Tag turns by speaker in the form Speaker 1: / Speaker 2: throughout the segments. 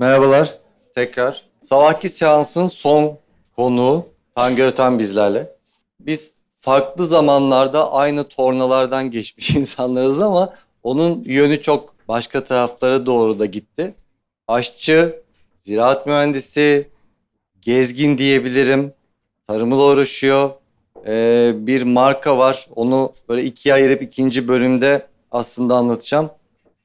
Speaker 1: Merhabalar tekrar. Sabahki seansın son konuğu Tango Öten bizlerle. Biz farklı zamanlarda aynı tornalardan geçmiş insanlarız ama onun yönü çok başka taraflara doğru da gitti. Aşçı, ziraat mühendisi, gezgin diyebilirim. Tarımla uğraşıyor. Ee, bir marka var. Onu böyle ikiye ayırıp ikinci bölümde aslında anlatacağım.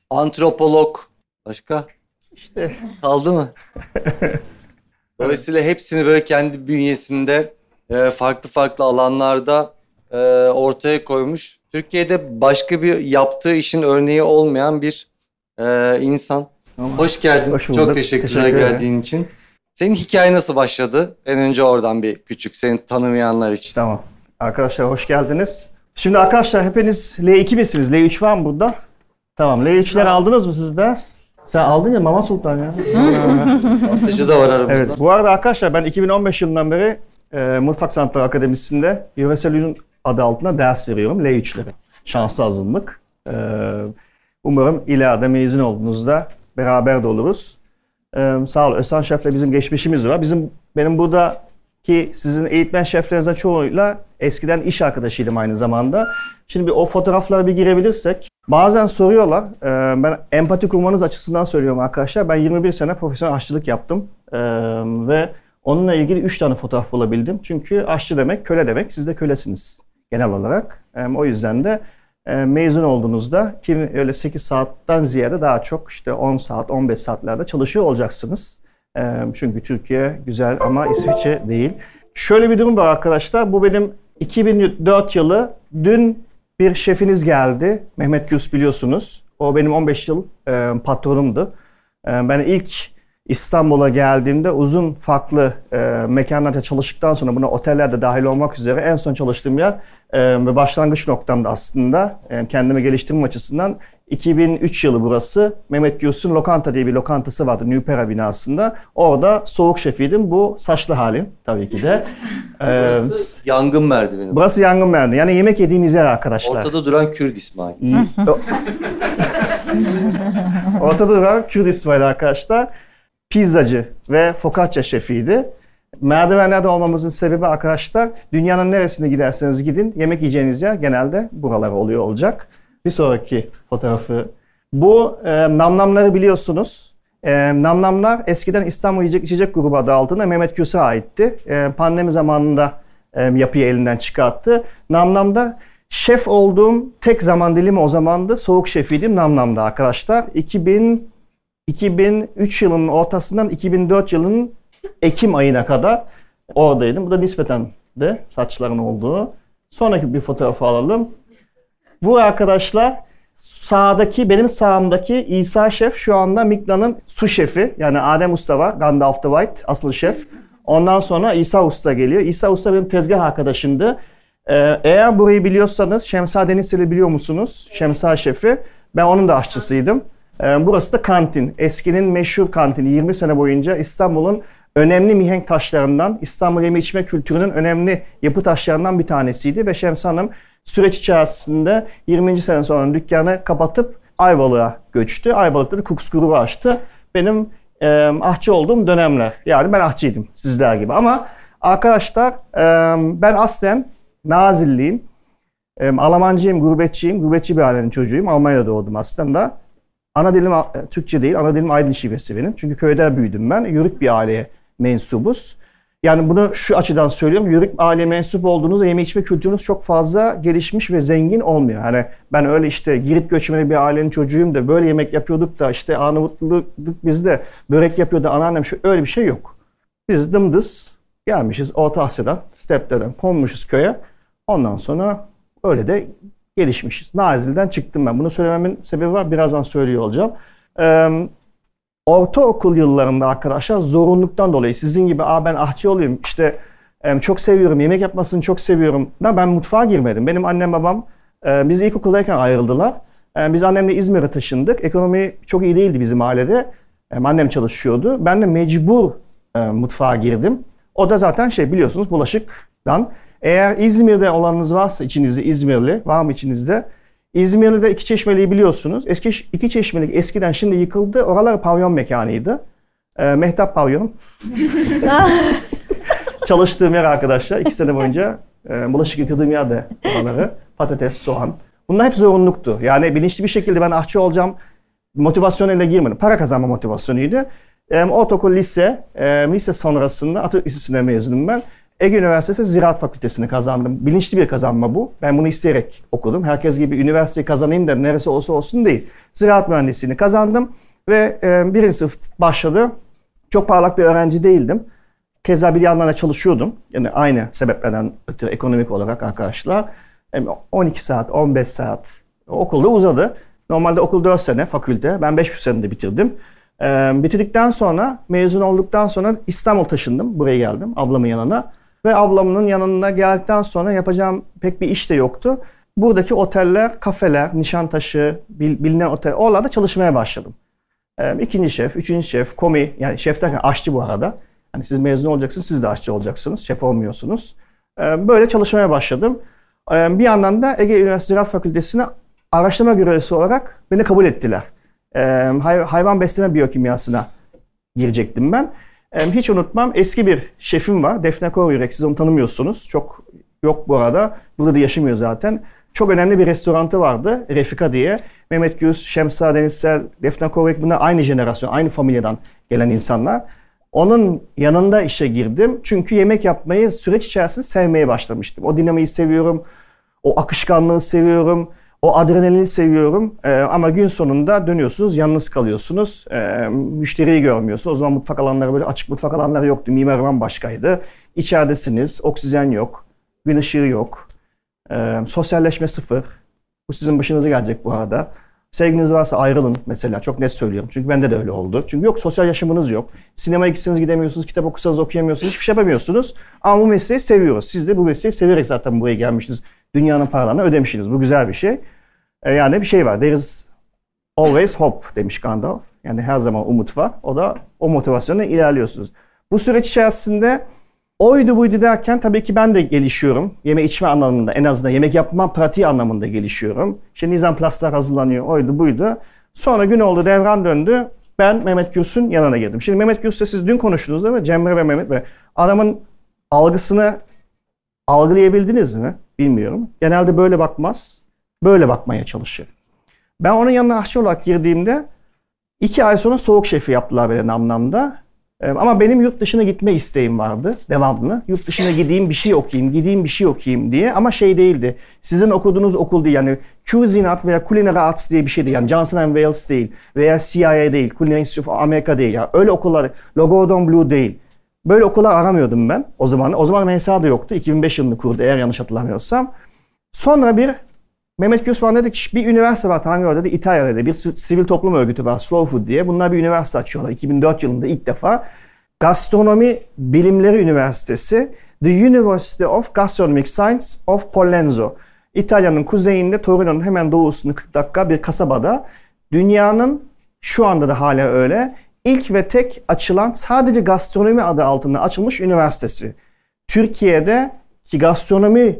Speaker 1: Antropolog. Başka?
Speaker 2: İşte
Speaker 1: Kaldı mı? Dolayısıyla hepsini böyle kendi bünyesinde e, farklı farklı alanlarda e, ortaya koymuş. Türkiye'de başka bir yaptığı işin örneği olmayan bir e, insan. Hoş geldin.
Speaker 2: Hoş bulduk.
Speaker 1: Çok teşekkürler
Speaker 2: Teşekkür
Speaker 1: geldiğin için. Senin hikaye nasıl başladı? En önce oradan bir küçük seni tanımayanlar için.
Speaker 2: tamam. Arkadaşlar hoş geldiniz. Şimdi arkadaşlar hepiniz L2 misiniz? L3 var mı burada? Tamam. L3'leri aldınız mı siz de? Sen aldın ya Mama Sultan ya.
Speaker 1: Hastacı da var aramızda.
Speaker 2: evet. Bu arada arkadaşlar ben 2015 yılından beri e, Mutfak Sanatları Akademisi'nde yöresel adı altında ders veriyorum L3'leri. Şanslı azınlık. E, umarım ileride mezun olduğunuzda beraber de oluruz. E, sağ ol. Özhan Şef'le bizim geçmişimiz var. Bizim benim buradaki sizin eğitmen şeflerinizden çoğuyla eskiden iş arkadaşıydım aynı zamanda. Şimdi bir o fotoğraflara bir girebilirsek. Bazen soruyorlar. e, ben empati kurmanız açısından söylüyorum arkadaşlar. Ben 21 sene profesyonel aşçılık yaptım. E, ve onunla ilgili 3 tane fotoğraf bulabildim. Çünkü aşçı demek köle demek. Siz de kölesiniz genel olarak. E, o yüzden de mezun olduğunuzda kimi öyle 8 saatten ziyade daha çok işte 10 saat, 15 saatlerde çalışıyor olacaksınız. Çünkü Türkiye güzel ama İsviçre değil. Şöyle bir durum var arkadaşlar. Bu benim 2004 yılı. Dün bir şefiniz geldi. Mehmet Gürs biliyorsunuz. O benim 15 yıl patronumdu. Ben ilk İstanbul'a geldiğimde uzun farklı mekanlarda çalıştıktan sonra buna otellerde dahil olmak üzere en son çalıştığım yer ve başlangıç noktamda aslında kendimi geliştirme açısından 2003 yılı burası. Mehmet Gürs'ün Lokanta diye bir lokantası vardı Nüpera binasında. Orada soğuk şefiydim. Bu saçlı halim tabii ki de. E,
Speaker 1: Yangın merdiveni.
Speaker 2: burası yangın merdiven. Yani yemek yediğimiz yer arkadaşlar.
Speaker 1: Ortada duran Kürt İsmail.
Speaker 2: Ortada duran Kürt İsmail arkadaşlar. Pizzacı ve focaccia şefiydi. Merdivenlerde olmamızın sebebi arkadaşlar dünyanın neresine giderseniz gidin yemek yiyeceğiniz yer genelde buralar oluyor olacak. Bir sonraki fotoğrafı. Bu e, namnamları biliyorsunuz. E, namnamlar eskiden İstanbul Yiyecek İçecek Grubu adı altında Mehmet Kürs'e aitti. E, pandemi zamanında e, yapıyı elinden çıkarttı. Namnamda şef olduğum tek zaman dilimi o zamandı. Soğuk şefiydim Namnam'da arkadaşlar. 2000 2003 yılının ortasından 2004 yılının Ekim ayına kadar oradaydım. Bu da nispeten de saçların olduğu. Sonraki bir fotoğrafı alalım. Bu arkadaşlar sağdaki benim sağımdaki İsa Şef şu anda Mikla'nın su şefi. Yani Adem Usta. Gandalf the White asıl şef. Ondan sonra İsa Usta geliyor. İsa Usta benim tezgah arkadaşımdı. Ee, eğer burayı biliyorsanız Şemsa Denizli'yi biliyor musunuz? Şemsa Şefi. Ben onun da aşçısıydım. Ee, burası da kantin. Eskinin meşhur kantini. 20 sene boyunca İstanbul'un önemli mihenk taşlarından, İstanbul yeme içme kültürünün önemli yapı taşlarından bir tanesiydi. Ve Şemsa Hanım süreç içerisinde 20. sene sonra dükkanı kapatıp Ayvalık'a göçtü. Ayvalık'ta da Cooks Group'u açtı. Benim e, ahçı olduğum dönemler. Yani ben ahçıydım sizler gibi. Ama arkadaşlar e, ben aslen Nazilliyim. E, Almancıyım, gurbetçiyim. Gurbetçi bir ailenin çocuğuyum. Almanya'da doğdum aslında. Ana dilim Türkçe değil, ana dilim Aydın şivesi benim. Çünkü köyde büyüdüm ben. Yörük bir aileye mensubuz. Yani bunu şu açıdan söylüyorum. Yörük aileye mensup olduğunuzda yeme içme kültürünüz çok fazla gelişmiş ve zengin olmuyor. Hani ben öyle işte Girit göçmeni bir ailenin çocuğuyum da böyle yemek yapıyorduk da işte Arnavutluk bizde börek yapıyordu anneannem şu öyle bir şey yok. Biz dımdız gelmişiz Orta Asya'dan, steplerden konmuşuz köye. Ondan sonra öyle de gelişmişiz. Nazil'den çıktım ben. Bunu söylememin sebebi var. Birazdan söylüyor olacağım. Ee, ortaokul yıllarında arkadaşlar zorunluluktan dolayı sizin gibi Aa, ben ahçı olayım işte çok seviyorum yemek yapmasını çok seviyorum da ben mutfağa girmedim. Benim annem babam e, biz ilkokuldayken ayrıldılar. E, biz annemle İzmir'e taşındık. Ekonomi çok iyi değildi bizim ailede. Em, annem çalışıyordu. Ben de mecbur e, mutfağa girdim. O da zaten şey biliyorsunuz bulaşıktan. Eğer İzmir'de olanınız varsa içinizde İzmirli, var mı içinizde? İzmir'de iki çeşmeliği biliyorsunuz. Eski iki çeşmelik eskiden şimdi yıkıldı. Oralar pavyon mekanıydı. E, Mehtap Pavyonum. Çalıştığım yer arkadaşlar. iki sene boyunca e, bulaşık yıkadığım yerde oraları. Patates, soğan. Bunlar hep zorunluluktu. Yani bilinçli bir şekilde ben aşçı olacağım motivasyonuyla girmedim. Para kazanma motivasyonuydu. E, ortaokul, lise, e, lise sonrasında Atatürk Lisesi'ne mezunum ben. Ege Üniversitesi Ziraat Fakültesini kazandım. Bilinçli bir kazanma bu. Ben bunu isteyerek okudum. Herkes gibi üniversiteyi kazanayım da neresi olsa olsun değil. Ziraat mühendisliğini kazandım ve e, birinci sınıf başladı. Çok parlak bir öğrenci değildim. Keza bir yandan da çalışıyordum. Yani aynı sebeplerden ötürü ekonomik olarak arkadaşlar. 12 saat, 15 saat okulda uzadı. Normalde okul 4 sene, fakülte. Ben 5,5 senede bitirdim. Ee, bitirdikten sonra, mezun olduktan sonra İstanbul taşındım. Buraya geldim, ablamın yanına. Ve ablamın yanına geldikten sonra yapacağım pek bir iş de yoktu. Buradaki oteller, kafeler, Nişantaşı, bil, bilinen otel, oralarda çalışmaya başladım. Ee, ikinci şef, üçüncü şef, komi, yani şef derken aşçı bu arada. Hani siz mezun olacaksınız, siz de aşçı olacaksınız, şef olmuyorsunuz. Ee, böyle çalışmaya başladım. Ee, bir yandan da Ege Üniversitesi Ziraat Fakültesi'ne araştırma görevlisi olarak beni kabul ettiler. Hayvan besleme biyokimyasına girecektim ben. Hiç unutmam eski bir şefim var. Defne Koryürek. Siz onu tanımıyorsunuz. Çok yok bu arada. Burada da yaşamıyor zaten. Çok önemli bir restorantı vardı. Refika diye. Mehmet Güz, Şemsa Denizsel, Defne Koryürek bunlar aynı jenerasyon, aynı familyadan gelen insanlar. Onun yanında işe girdim. Çünkü yemek yapmayı süreç içerisinde sevmeye başlamıştım. O dinamiği seviyorum. O akışkanlığı seviyorum. O adrenalini seviyorum ee, ama gün sonunda dönüyorsunuz, yalnız kalıyorsunuz. Ee, müşteriyi görmüyorsunuz. O zaman mutfak alanları böyle açık mutfak alanları yoktu. Mimar başkaydı. İçeridesiniz, oksijen yok, gün ışığı yok. Ee, sosyalleşme sıfır. Bu sizin başınıza gelecek bu arada. Sevginiz varsa ayrılın mesela. Çok net söylüyorum. Çünkü bende de öyle oldu. Çünkü yok sosyal yaşamınız yok. Sinemaya gitseniz gidemiyorsunuz. Kitap okusanız okuyamıyorsunuz. Hiçbir şey yapamıyorsunuz. Ama bu mesleği seviyoruz. Siz de bu mesleği severek zaten buraya gelmişsiniz. Dünyanın paralarını ödemişsiniz. Bu güzel bir şey. E yani bir şey var. There is always hope demiş Gandalf. Yani her zaman umut var. O da o motivasyonla ilerliyorsunuz. Bu süreç içerisinde oydu buydu derken tabii ki ben de gelişiyorum. Yeme içme anlamında en azından yemek yapma pratiği anlamında gelişiyorum. İşte nizam plaslar hazırlanıyor oydu buydu. Sonra gün oldu devran döndü. Ben Mehmet Gürs'ün yanına girdim. Şimdi Mehmet Gürs'le siz dün konuştunuz değil mi? Cemre ve Mehmet ve adamın algısını algılayabildiniz mi? Bilmiyorum. Genelde böyle bakmaz. Böyle bakmaya çalışır. Ben onun yanına aşçı olarak girdiğimde iki ay sonra soğuk şefi yaptılar beni anlamda. Ee, ama benim yurt dışına gitme isteğim vardı devamlı. Yurt dışına gideyim bir şey okuyayım, gideyim bir şey okuyayım diye. Ama şey değildi. Sizin okuduğunuz okul değil yani Cuisine Art veya Culinary Arts diye bir şey değil. Yani Johnson Wales değil veya CIA değil, Culinary Institute of America değil. Yani öyle okullar, Logodon Blue değil. Böyle okullar aramıyordum ben o zaman. O zaman MSA da yoktu. 2005 yılını kurdu eğer yanlış hatırlamıyorsam. Sonra bir Mehmet Kösman dedi ki bir üniversite var Tanrı dedi İtalya'da dedi. Bir sivil toplum örgütü var Slow Food diye. Bunlar bir üniversite açıyorlar 2004 yılında ilk defa. Gastronomi Bilimleri Üniversitesi The University of Gastronomic Science of Pollenzo. İtalya'nın kuzeyinde Torino'nun hemen doğusunda 40 dakika bir kasabada dünyanın şu anda da hala öyle ilk ve tek açılan sadece gastronomi adı altında açılmış üniversitesi. Türkiye'de ki gastronomi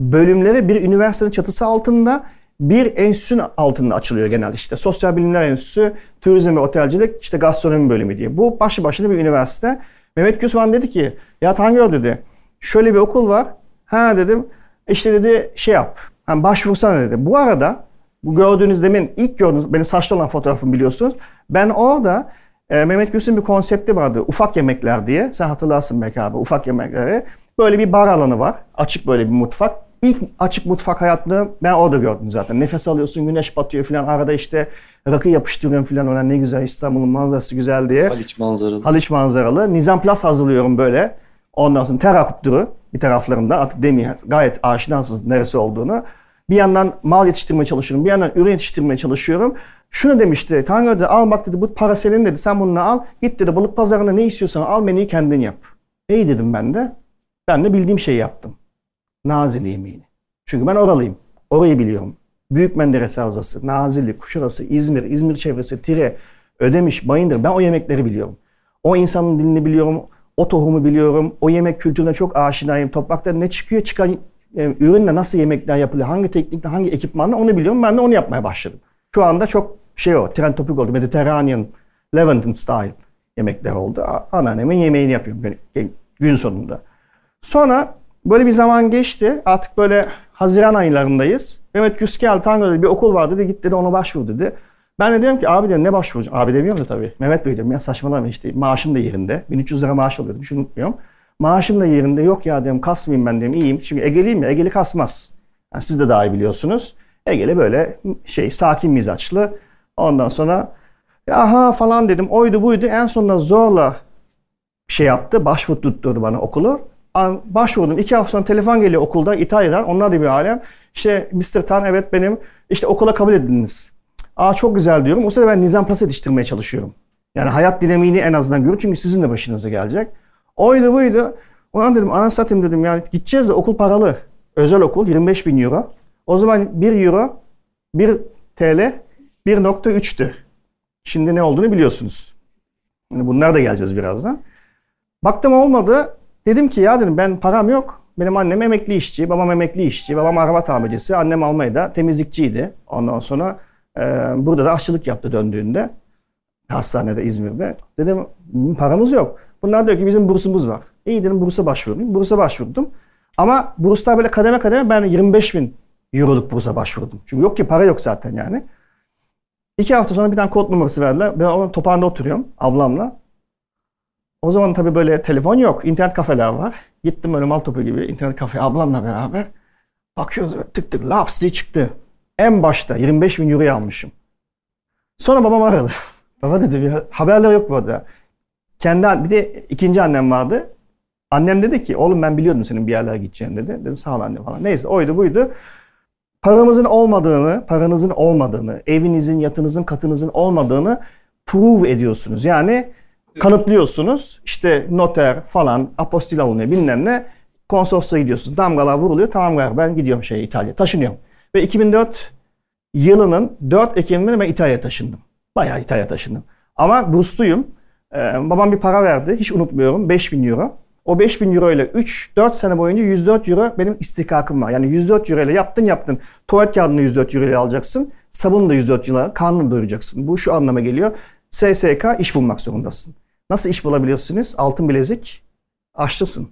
Speaker 2: bölümleri bir üniversitenin çatısı altında bir enstitünün altında açılıyor genelde işte. Sosyal Bilimler Enstitüsü, Turizm ve Otelcilik, işte gastronomi bölümü diye. Bu başlı başına bir üniversite. Mehmet Güsman dedi ki, ya Tangör dedi, şöyle bir okul var. Ha dedim, işte dedi şey yap, yani başvursana dedi. Bu arada, bu gördüğünüz demin ilk gördüğünüz, benim saçlı olan fotoğrafım biliyorsunuz. Ben orada e, Mehmet Gülsün bir konsepti vardı. Ufak yemekler diye. Sen hatırlarsın belki abi ufak yemekleri. Böyle bir bar alanı var. Açık böyle bir mutfak. İlk açık mutfak hayatını ben orada gördüm zaten. Nefes alıyorsun, güneş batıyor falan. Arada işte rakı yapıştırıyorum falan. Ona ne güzel İstanbul'un manzarası güzel diye.
Speaker 1: Haliç manzaralı.
Speaker 2: Haliç manzaralı. Nizam Plus hazırlıyorum böyle. Ondan sonra ter akıptırı bir taraflarımda. Artık demeyeyim gayet aşinasınız neresi olduğunu. Bir yandan mal yetiştirmeye çalışıyorum. Bir yandan ürün yetiştirmeye çalışıyorum. Şunu demişti. Tanrı dedi al bak dedi bu para senin dedi. Sen bunu al. Git dedi balık pazarında ne istiyorsan al menüyü kendin yap. İyi dedim ben de. Ben de bildiğim şeyi yaptım. Nazilli yemeğini. Çünkü ben oralıyım. Orayı biliyorum. Büyük Menderes Havzası, Nazilli, Kuşadası, İzmir, İzmir çevresi, Tire, Ödemiş, Bayındır. Ben o yemekleri biliyorum. O insanın dilini biliyorum. O tohumu biliyorum. O yemek kültürüne çok aşinayım. Toprakta ne çıkıyor, çıkan e, ürünle nasıl yemekler yapılıyor, hangi teknikle, hangi ekipmanla onu biliyorum. Ben de onu yapmaya başladım. Şu anda çok şey o, trend topik oldu. Mediterranean, Levantin style. yemekler oldu. Anneannemin yemeğini yapıyorum gün sonunda. Sonra böyle bir zaman geçti. Artık böyle Haziran aylarındayız. Mehmet Gürs geldi. Tanrı'da bir okul var dedi. Git dedi ona başvur dedi. Ben de diyorum ki abi diyorum ne başvuracağım? Abi demiyorum da tabii. Mehmet Bey diyorum ya saçmalama işte maaşım da yerinde. 1300 lira maaş alıyordum. Şunu unutmuyorum. Maaşım da yerinde. Yok ya diyorum kasmayayım ben diyorum. iyiyim. Çünkü Ege'liyim ya. Egeli kasmaz. Yani siz de daha iyi biliyorsunuz. Egeli böyle şey sakin mizaçlı. Ondan sonra aha falan dedim. Oydu buydu. En sonunda zorla şey yaptı. Başvuru bana okulu. Başvurdum. iki hafta sonra telefon geliyor okulda İtalya'dan. Onlar da bir alem. İşte Mr. Tan evet benim. İşte okula kabul edildiniz. Aa çok güzel diyorum. O sırada ben Nizam Plus yetiştirmeye çalışıyorum. Yani hayat dinamiğini en azından görün. Çünkü sizin de başınıza gelecek. Oydu buydu. Ulan dedim ana satayım dedim yani gideceğiz de okul paralı. Özel okul 25 bin euro. O zaman 1 euro 1 TL 1.3'tü. Şimdi ne olduğunu biliyorsunuz. Yani bunlar da geleceğiz birazdan. Baktım olmadı. Dedim ki ya dedim ben param yok. Benim annem emekli işçi, babam emekli işçi, babam araba tamircisi, annem Almanya'da temizlikçiydi. Ondan sonra e, burada da aşçılık yaptı döndüğünde. Hastanede İzmir'de. Dedim paramız yok. Bunlar diyor ki bizim bursumuz var. İyi dedim bursa başvurdum. Bursa başvurdum. Ama burslar böyle kademe kademe ben 25 bin euroluk bursa başvurdum. Çünkü yok ki para yok zaten yani. İki hafta sonra bir tane kod numarası verdiler. Ben onun topağında oturuyorum ablamla. O zaman tabii böyle telefon yok. internet kafeler var. Gittim öyle mal topu gibi internet kafe ablamla beraber. Bakıyoruz böyle tık tık laps diye çıktı. En başta 25 bin euroyu almışım. Sonra babam aradı. Baba dedi bir haberler yok burada. Kendi bir de ikinci annem vardı. Annem dedi ki oğlum ben biliyordum senin bir yerlere gideceğini dedi. Dedim sağ ol anne falan. Neyse oydu buydu. Paramızın olmadığını, paranızın olmadığını, evinizin, yatınızın, katınızın olmadığını prove ediyorsunuz. Yani kanıtlıyorsunuz. İşte noter falan, apostil alınıyor bilmem ne. Konsolosluğa gidiyorsunuz. Damgalar vuruluyor. Tamam galiba ben gidiyorum şeye İtalya. Taşınıyorum. Ve 2004 yılının 4 Ekim'inde ben İtalya'ya taşındım. Bayağı İtalya'ya taşındım. Ama bursluyum. Ee, babam bir para verdi. Hiç unutmuyorum. 5000 euro. O 5000 euro ile 3-4 sene boyunca 104 euro benim istikakım var. Yani 104 euro ile yaptın yaptın. Tuvalet kağıdını 104 euro ile alacaksın. Sabunu da 104 euro karnını doyuracaksın. Bu şu anlama geliyor. SSK iş bulmak zorundasın. Nasıl iş bulabiliyorsunuz? Altın bilezik, aşçısın.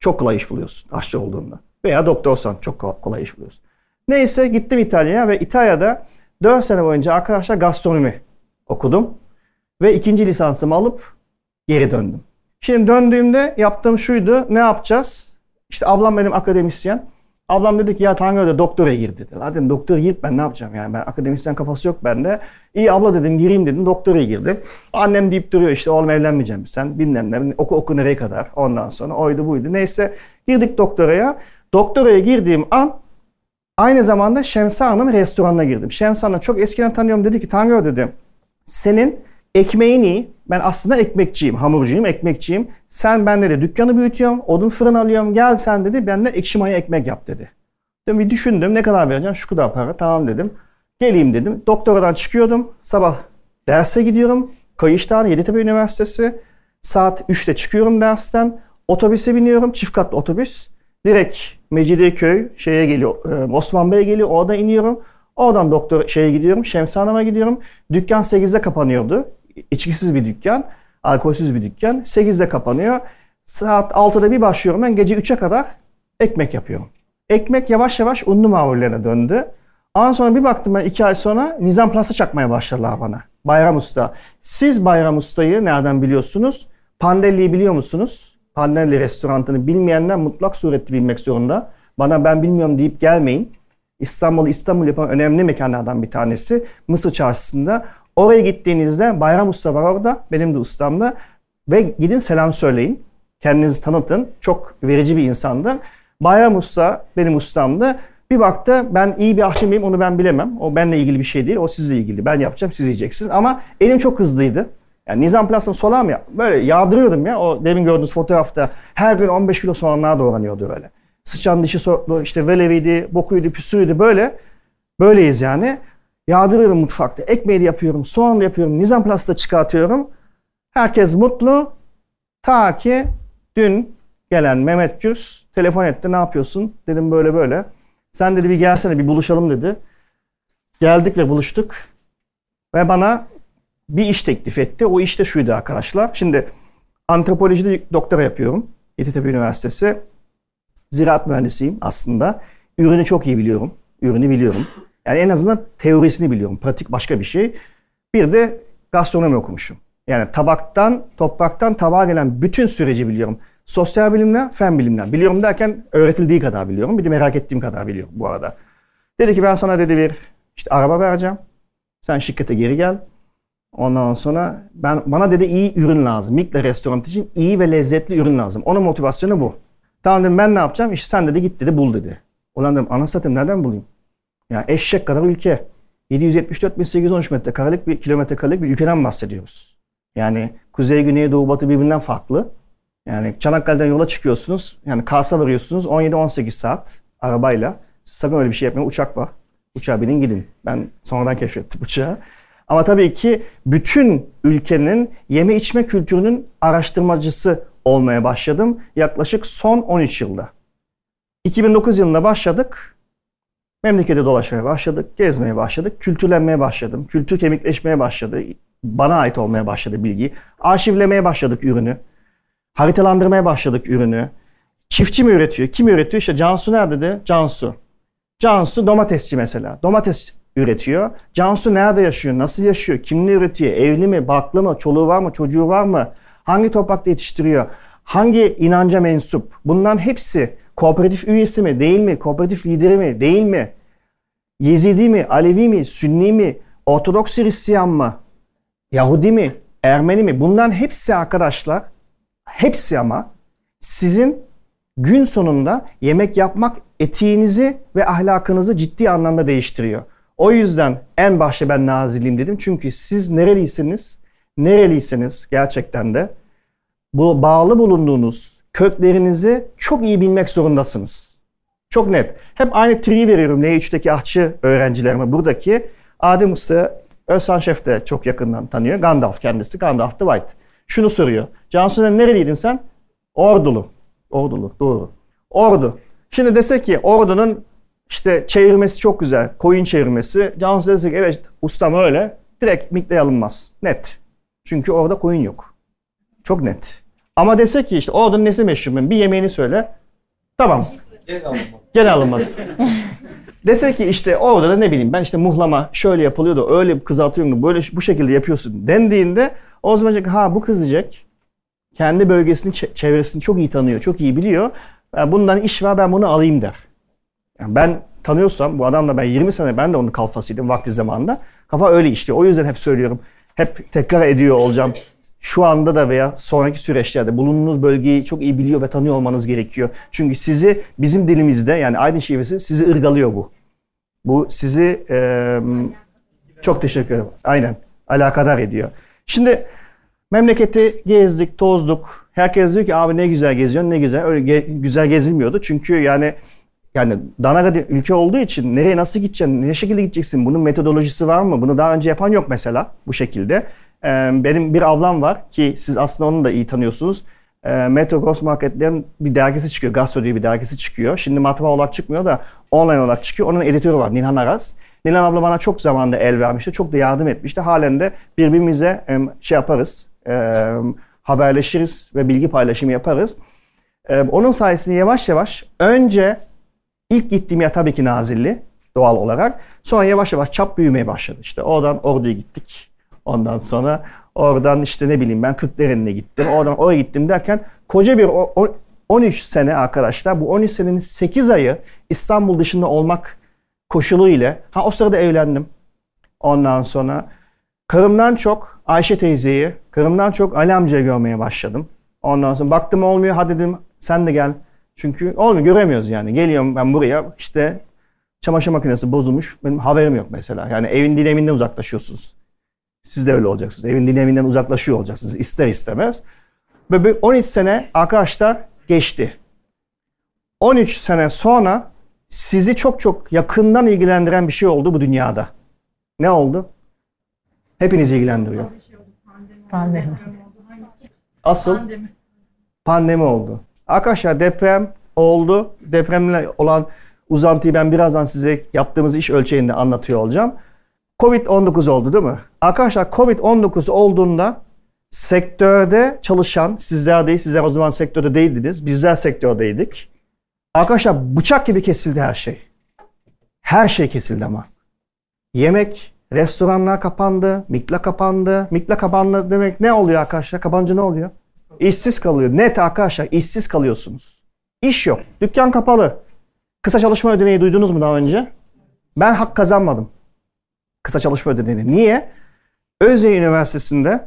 Speaker 2: Çok kolay iş buluyorsun aşçı olduğunda. Veya doktorsan çok kolay iş buluyorsun. Neyse gittim İtalya'ya ve İtalya'da 4 sene boyunca arkadaşlar gastronomi okudum. Ve ikinci lisansımı alıp geri döndüm. Şimdi döndüğümde yaptığım şuydu. Ne yapacağız? İşte ablam benim akademisyen. Ablam dedi ki ya Tanrı'da doktora gir dedi. La doktora girip ben ne yapacağım yani ben akademisyen kafası yok bende. İyi abla dedim gireyim dedim doktora girdim. Annem deyip duruyor işte oğlum evlenmeyeceğim sen bilmem ne oku oku nereye kadar ondan sonra oydu buydu. Neyse girdik doktoraya. Doktoraya girdiğim an aynı zamanda Şemsa Hanım restoranına girdim. Şemsa Hanım çok eskiden tanıyorum dedi ki Tanrı dedi senin ekmeğin iyi. Ben aslında ekmekçiyim, hamurcuyum, ekmekçiyim. Sen ben dedi dükkanı büyütüyorum, odun fırın alıyorum. Gel sen dedi benimle ekşi maya ekmek yap dedi. Ben bir düşündüm ne kadar vereceğim? Şu kadar para. Tamam dedim. Geleyim dedim. Doktoradan çıkıyordum. Sabah derse gidiyorum. Kayıştan Yeditepe Üniversitesi. Saat 3'te çıkıyorum dersten. Otobüse biniyorum. Çift katlı otobüs. Direkt Mecidiyeköy şeye geliyor. Osman Bey'e geliyor. Orada iniyorum. Oradan doktor şeye gidiyorum. Şemsi Hanım'a gidiyorum. Dükkan 8'de kapanıyordu. İçkisiz bir dükkan. Alkolsüz bir dükkan. 8'de kapanıyor. Saat 6'da bir başlıyorum ben. Gece 3'e kadar ekmek yapıyorum. Ekmek yavaş yavaş unlu mamullerine döndü. Ondan sonra bir baktım ben 2 ay sonra Nizam Plus'ı çakmaya başladılar bana. Bayram Usta. Siz Bayram Usta'yı nereden biliyorsunuz? Pandelli'yi biliyor musunuz? Pandelli restorantını bilmeyenler mutlak surette bilmek zorunda. Bana ben bilmiyorum deyip gelmeyin. İstanbul'u İstanbul yapan önemli mekanlardan bir tanesi. Mısır Çarşısı'nda. Oraya gittiğinizde Bayram Usta var orada. Benim de ustamda. Ve gidin selam söyleyin. Kendinizi tanıtın. Çok verici bir insandı. Bayram Usta benim ustamdı. Bir baktı ben iyi bir aşçı mıyım onu ben bilemem. O benimle ilgili bir şey değil. O sizle ilgili. Ben yapacağım siz yiyeceksiniz. Ama elim çok hızlıydı. Yani Nizam Plus'ın solar mı ya? Böyle yağdırıyordum ya. O demin gördüğünüz fotoğrafta. Her gün 15 kilo soğanlar doğranıyordu öyle. Sıçan dişi soklu, işte veleviydi, bokuydu, püsüydü böyle. Böyleyiz yani. Yağdırıyorum mutfakta. Ekmeği de yapıyorum, soğan da yapıyorum, Nizam Plus'ta çıkartıyorum. Herkes mutlu. Ta ki dün gelen Mehmet Gürs telefon etti. Ne yapıyorsun? Dedim böyle böyle. Sen dedi bir gelsene bir buluşalım dedi. Geldik ve buluştuk. Ve bana bir iş teklif etti. O iş de şuydu arkadaşlar. Şimdi antropolojide doktora yapıyorum. Yeditepe Üniversitesi. Ziraat mühendisiyim aslında. Ürünü çok iyi biliyorum. Ürünü biliyorum. Yani en azından teorisini biliyorum. Pratik başka bir şey. Bir de gastronomi okumuşum. Yani tabaktan, topraktan tabağa gelen bütün süreci biliyorum. Sosyal bilimler, fen bilimler. Biliyorum derken öğretildiği kadar biliyorum. Bir de merak ettiğim kadar biliyorum bu arada. Dedi ki ben sana dedi bir işte araba vereceğim. Sen şirkete geri gel. Ondan sonra ben bana dedi iyi ürün lazım. Mikle restoran için iyi ve lezzetli ürün lazım. Onun motivasyonu bu. Tamam dedim ben ne yapacağım? İşte sen dedi git dedi bul dedi. Ulan dedim ana satayım nereden bulayım? Ya eşek kadar ülke. 774.813 metrekarelik bir kilometre karelik bir ülkeden bahsediyoruz. Yani kuzey, güney, doğu, batı birbirinden farklı. Yani Çanakkale'den yola çıkıyorsunuz. Yani Kars'a varıyorsunuz 17-18 saat arabayla. Sakın öyle bir şey yapmayın. Uçak var. Uçağa binin gidin. Ben sonradan keşfettim uçağı. Ama tabii ki bütün ülkenin yeme içme kültürünün araştırmacısı olmaya başladım. Yaklaşık son 13 yılda. 2009 yılında başladık. Memlekete dolaşmaya başladık, gezmeye başladık, kültürlenmeye başladım. Kültür kemikleşmeye başladı. Bana ait olmaya başladı bilgi. Arşivlemeye başladık ürünü. Haritalandırmaya başladık ürünü. Çiftçi mi üretiyor? Kim üretiyor? İşte Cansu nerede de? Cansu. Cansu domatesçi mesela. Domates üretiyor. Cansu nerede yaşıyor? Nasıl yaşıyor? Kimle üretiyor? Evli mi? Baklı mı? Çoluğu var mı? Çocuğu var mı? Hangi toprakta yetiştiriyor? Hangi inanca mensup? Bunların hepsi kooperatif üyesi mi? Değil mi? Kooperatif lideri mi? Değil mi? Yezidi mi? Alevi mi? Sünni mi? Ortodoks Hristiyan mı? Yahudi mi? Ermeni mi? Bunların hepsi arkadaşlar hepsi ama sizin gün sonunda yemek yapmak etiğinizi ve ahlakınızı ciddi anlamda değiştiriyor. O yüzden en başta ben naziliyim dedim. Çünkü siz nereliyseniz, nereliyseniz gerçekten de bu bağlı bulunduğunuz köklerinizi çok iyi bilmek zorundasınız. Çok net. Hep aynı triyi veriyorum L3'teki ahçı öğrencilerime. Buradaki Adem Usta, Özhan Şef de çok yakından tanıyor. Gandalf kendisi, Gandalf the White. Şunu soruyor. Cansu'nun nereliydin sen? Ordulu. Ordulu, doğru. Ordu. Şimdi desek ki Ordu'nun işte çevirmesi çok güzel. Koyun çevirmesi. Cansu desek evet ustam öyle. Direkt mikle alınmaz. Net. Çünkü orada koyun yok. Çok net. Ama desek ki işte Ordu'nun nesi meşhur? Bir yemeğini söyle. Tamam. Gene alınmaz. Dese ki işte orada da ne bileyim ben işte muhlama şöyle yapılıyor da öyle kızartıyorum da böyle bu şekilde yapıyorsun dendiğinde o zaman diyecek ha bu kız diyecek kendi bölgesini çevresini çok iyi tanıyor, çok iyi biliyor. Yani bundan iş var ben bunu alayım der. Yani ben tanıyorsam bu adamla ben 20 sene ben de onun kalfasıydım vakti zamanında. Kafa öyle işliyor. O yüzden hep söylüyorum. Hep tekrar ediyor olacağım. Şu anda da veya sonraki süreçlerde bulunduğunuz bölgeyi çok iyi biliyor ve tanıyor olmanız gerekiyor. Çünkü sizi bizim dilimizde yani Aydın şivesi sizi ırgalıyor bu. Bu sizi e, çok teşekkür ederim. Aynen alakadar ediyor. Şimdi memleketi gezdik, tozduk. Herkes diyor ki abi ne güzel geziyorsun, ne güzel. Öyle ge- güzel gezilmiyordu. Çünkü yani yani Danaga ülke olduğu için nereye nasıl gideceksin, ne şekilde gideceksin, bunun metodolojisi var mı? Bunu daha önce yapan yok mesela bu şekilde. Benim bir ablam var ki siz aslında onu da iyi tanıyorsunuz. Metro Gross Market'lerin bir dergisi çıkıyor. Gastro diye bir dergisi çıkıyor. Şimdi matbaa olarak çıkmıyor da online olarak çıkıyor. Onun editörü var Nilhan Aras. Nilhan abla bana çok zamanda el vermişti. Çok da yardım etmişti. Halen de birbirimize şey yaparız. haberleşiriz ve bilgi paylaşımı yaparız. onun sayesinde yavaş yavaş önce ilk gittiğim yer tabii ki Nazilli doğal olarak. Sonra yavaş yavaş çap büyümeye başladı. İşte oradan Ordu'ya gittik. Ondan sonra oradan işte ne bileyim ben Kırklareli'ne gittim. Oradan oraya gittim derken koca bir 13 sene arkadaşlar. Bu 13 senenin 8 ayı İstanbul dışında olmak koşulu ile ha o sırada evlendim. Ondan sonra karımdan çok Ayşe teyzeyi, karımdan çok Ali amcayı görmeye başladım. Ondan sonra baktım olmuyor. Hadi dedim sen de gel. Çünkü olmuyor göremiyoruz yani. Geliyorum ben buraya işte çamaşır makinesi bozulmuş. Benim haberim yok mesela. Yani evin dinaminden uzaklaşıyorsunuz. Siz de öyle olacaksınız. Evin dinaminden uzaklaşıyor olacaksınız ister istemez. Ve 13 sene arkadaşlar geçti. 13 sene sonra sizi çok çok yakından ilgilendiren bir şey oldu bu dünyada. Ne oldu? Hepinizi ilgilendiriyor.
Speaker 3: Pandemi.
Speaker 2: Asıl
Speaker 3: Pandemi.
Speaker 2: pandemi oldu. Arkadaşlar deprem oldu. Depremle olan uzantıyı ben birazdan size yaptığımız iş ölçeğinde anlatıyor olacağım. Covid-19 oldu değil mi? Arkadaşlar Covid-19 olduğunda sektörde çalışan, sizler değil, sizler o zaman sektörde değildiniz, bizler sektördeydik. Arkadaşlar bıçak gibi kesildi her şey. Her şey kesildi ama. Yemek, restoranlar kapandı, mikla kapandı. Mikla kapandı demek ne oluyor arkadaşlar? Kapanınca ne oluyor? İşsiz kalıyor. Net arkadaşlar işsiz kalıyorsunuz. İş yok. Dükkan kapalı. Kısa çalışma ödeneği duydunuz mu daha önce? Ben hak kazanmadım. Kısa çalışma ödeneğini. Niye? Özyeğin Üniversitesi'nde,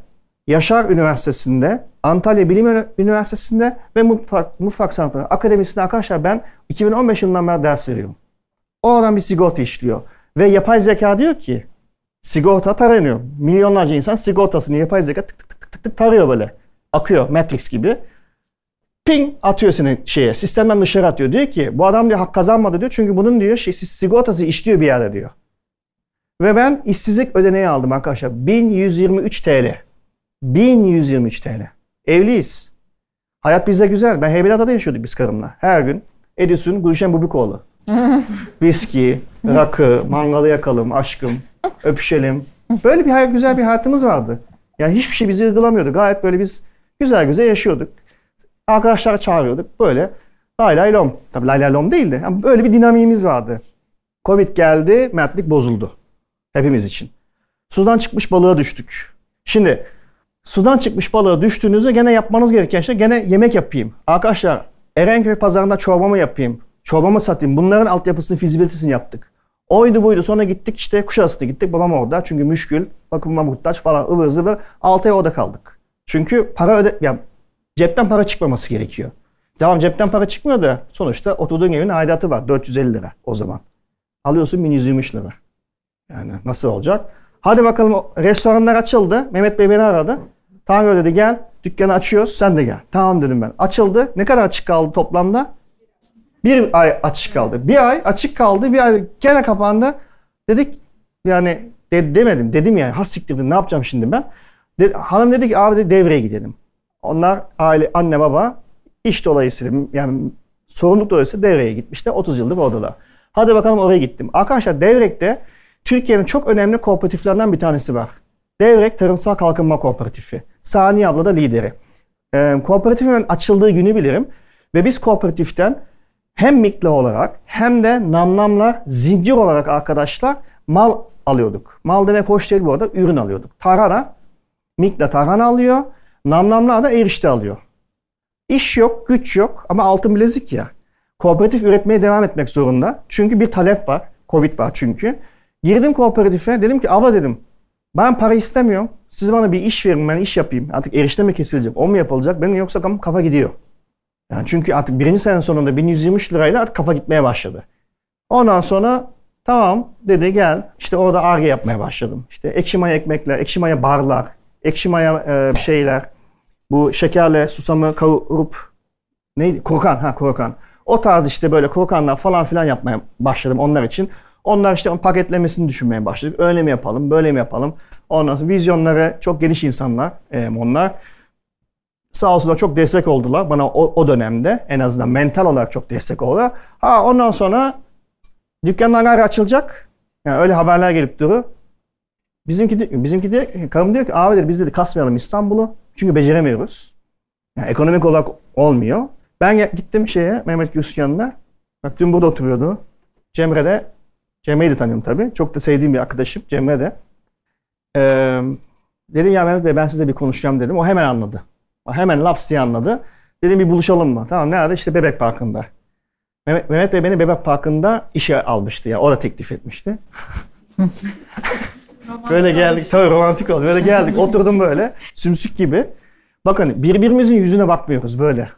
Speaker 2: Yaşar Üniversitesi'nde, Antalya Bilim Üniversitesi'nde ve Mutfak, Mutfak Sanatları Akademisi'nde arkadaşlar ben 2015 yılından beri ders veriyorum. O adam bir sigorta işliyor. Ve yapay zeka diyor ki sigorta taranıyor. Milyonlarca insan sigortasını yapay zeka tık tık tık tık tık tarıyor böyle. Akıyor Matrix gibi. Ping atıyor seni şeye. Sistemden dışarı atıyor. Diyor ki bu adam diyor hak kazanmadı diyor. Çünkü bunun diyor şey, sigortası işliyor bir yerde diyor. Ve ben işsizlik ödeneği aldım arkadaşlar. 1123 TL. 1123 TL. Evliyiz. Hayat bize güzel. Ben Heybeliada'da yaşıyorduk biz karımla. Her gün Edison Gülşen Bubikoğlu. Viski, rakı, mangalı yakalım, aşkım, öpüşelim. Böyle bir hayat, güzel bir hayatımız vardı. Yani hiçbir şey bizi ırgılamıyordu. Gayet böyle biz güzel güzel yaşıyorduk. Arkadaşlar çağırıyorduk. Böyle lay lay lom. Tabii lay lay lom değildi. Yani böyle bir dinamiğimiz vardı. Covid geldi, mertlik bozuldu. Hepimiz için. Sudan çıkmış balığa düştük. Şimdi sudan çıkmış balığa düştüğünüzde gene yapmanız gereken şey gene yemek yapayım. Arkadaşlar Erenköy pazarında çorbamı yapayım. Çorbamı satayım. Bunların altyapısını, fizibilitesini yaptık. Oydu buydu. Sonra gittik işte Kuşadası'na gittik. Babam orada. Çünkü müşkül, bakıma muhtaç falan ıvır zıvır. 6 ay orada kaldık. Çünkü para öde... Yani cepten para çıkmaması gerekiyor. Tamam cepten para çıkmıyor da sonuçta oturduğun evin aidatı var. 450 lira o zaman. Alıyorsun 1123 lira. Yani nasıl olacak? Hadi bakalım restoranlar açıldı. Mehmet Bey beni aradı. Tanrı dedi gel dükkanı açıyoruz sen de gel. Tamam dedim ben. Açıldı. Ne kadar açık kaldı toplamda? Bir ay açık kaldı. Bir ay açık kaldı. Bir ay gene kapandı. Dedik yani de, demedim. Dedim yani has siktirdim ne yapacağım şimdi ben. De, hanım dedi ki abi de devreye gidelim. Onlar aile anne baba iş dolayısıyla yani sorumluluk dolayısıyla devreye gitmişler. 30 yıldır oradalar. Hadi bakalım oraya gittim. Arkadaşlar Devrek'te Türkiye'nin çok önemli kooperatiflerinden bir tanesi var. Devrek Tarımsal Kalkınma Kooperatifi. Saniye abla da lideri. Ee, kooperatifin açıldığı günü bilirim. Ve biz kooperatiften hem mikle olarak hem de namlamlar zincir olarak arkadaşlar mal alıyorduk. Mal demek hoş değil bu arada ürün alıyorduk. Tarhana, mikle tarhana alıyor. Namlamlar da erişte alıyor. İş yok, güç yok ama altın bilezik ya. Kooperatif üretmeye devam etmek zorunda. Çünkü bir talep var. Covid var çünkü. Girdim kooperatife. Dedim ki abla dedim ben para istemiyorum. Siz bana bir iş verin ben iş yapayım. Artık erişte mi kesilecek? O mu yapılacak? Benim yoksa kafa gidiyor. Yani çünkü artık birinci sene sonunda 1123 lirayla artık kafa gitmeye başladı. Ondan sonra tamam dedi gel. İşte orada arge yapmaya başladım. İşte ekşi maya ekmekler, ekşi maya barlar, ekşi maya e, şeyler. Bu şekerle susamı kavurup neydi? Krokan ha krokan. O tarz işte böyle krokanlar falan filan yapmaya başladım onlar için. Onlar işte paketlemesini düşünmeye başladık. Öyle mi yapalım, böyle mi yapalım? Ondan sonra vizyonları çok geniş insanlar onlar. Sağ olsunlar çok destek oldular bana o, o dönemde. En azından mental olarak çok destek oldular. Ha ondan sonra dükkanlar açılacak. Yani öyle haberler gelip duruyor. Bizimki, bizimki de karım diyor ki abi dedi, biz dedi kasmayalım İstanbul'u. Çünkü beceremiyoruz. Yani ekonomik olarak olmuyor. Ben gittim şeye Mehmet Gülsün yanına. Bak dün burada oturuyordu. Cemre de Cemre'yi de tanıyorum tabii. Çok da sevdiğim bir arkadaşım Cemre de. Ee, dedim ya Mehmet Bey ben size bir konuşacağım dedim. O hemen anladı. O hemen laps diye anladı. Dedim bir buluşalım mı? Tamam nerede? İşte Bebek Parkı'nda. Mehmet, Mehmet Bey beni Bebek Parkı'nda işe almıştı ya. O da teklif etmişti. böyle geldik. Tabii romantik oldu. Böyle geldik. Oturdum böyle. Sümsük gibi. Bakın birbirimizin yüzüne bakmıyoruz böyle.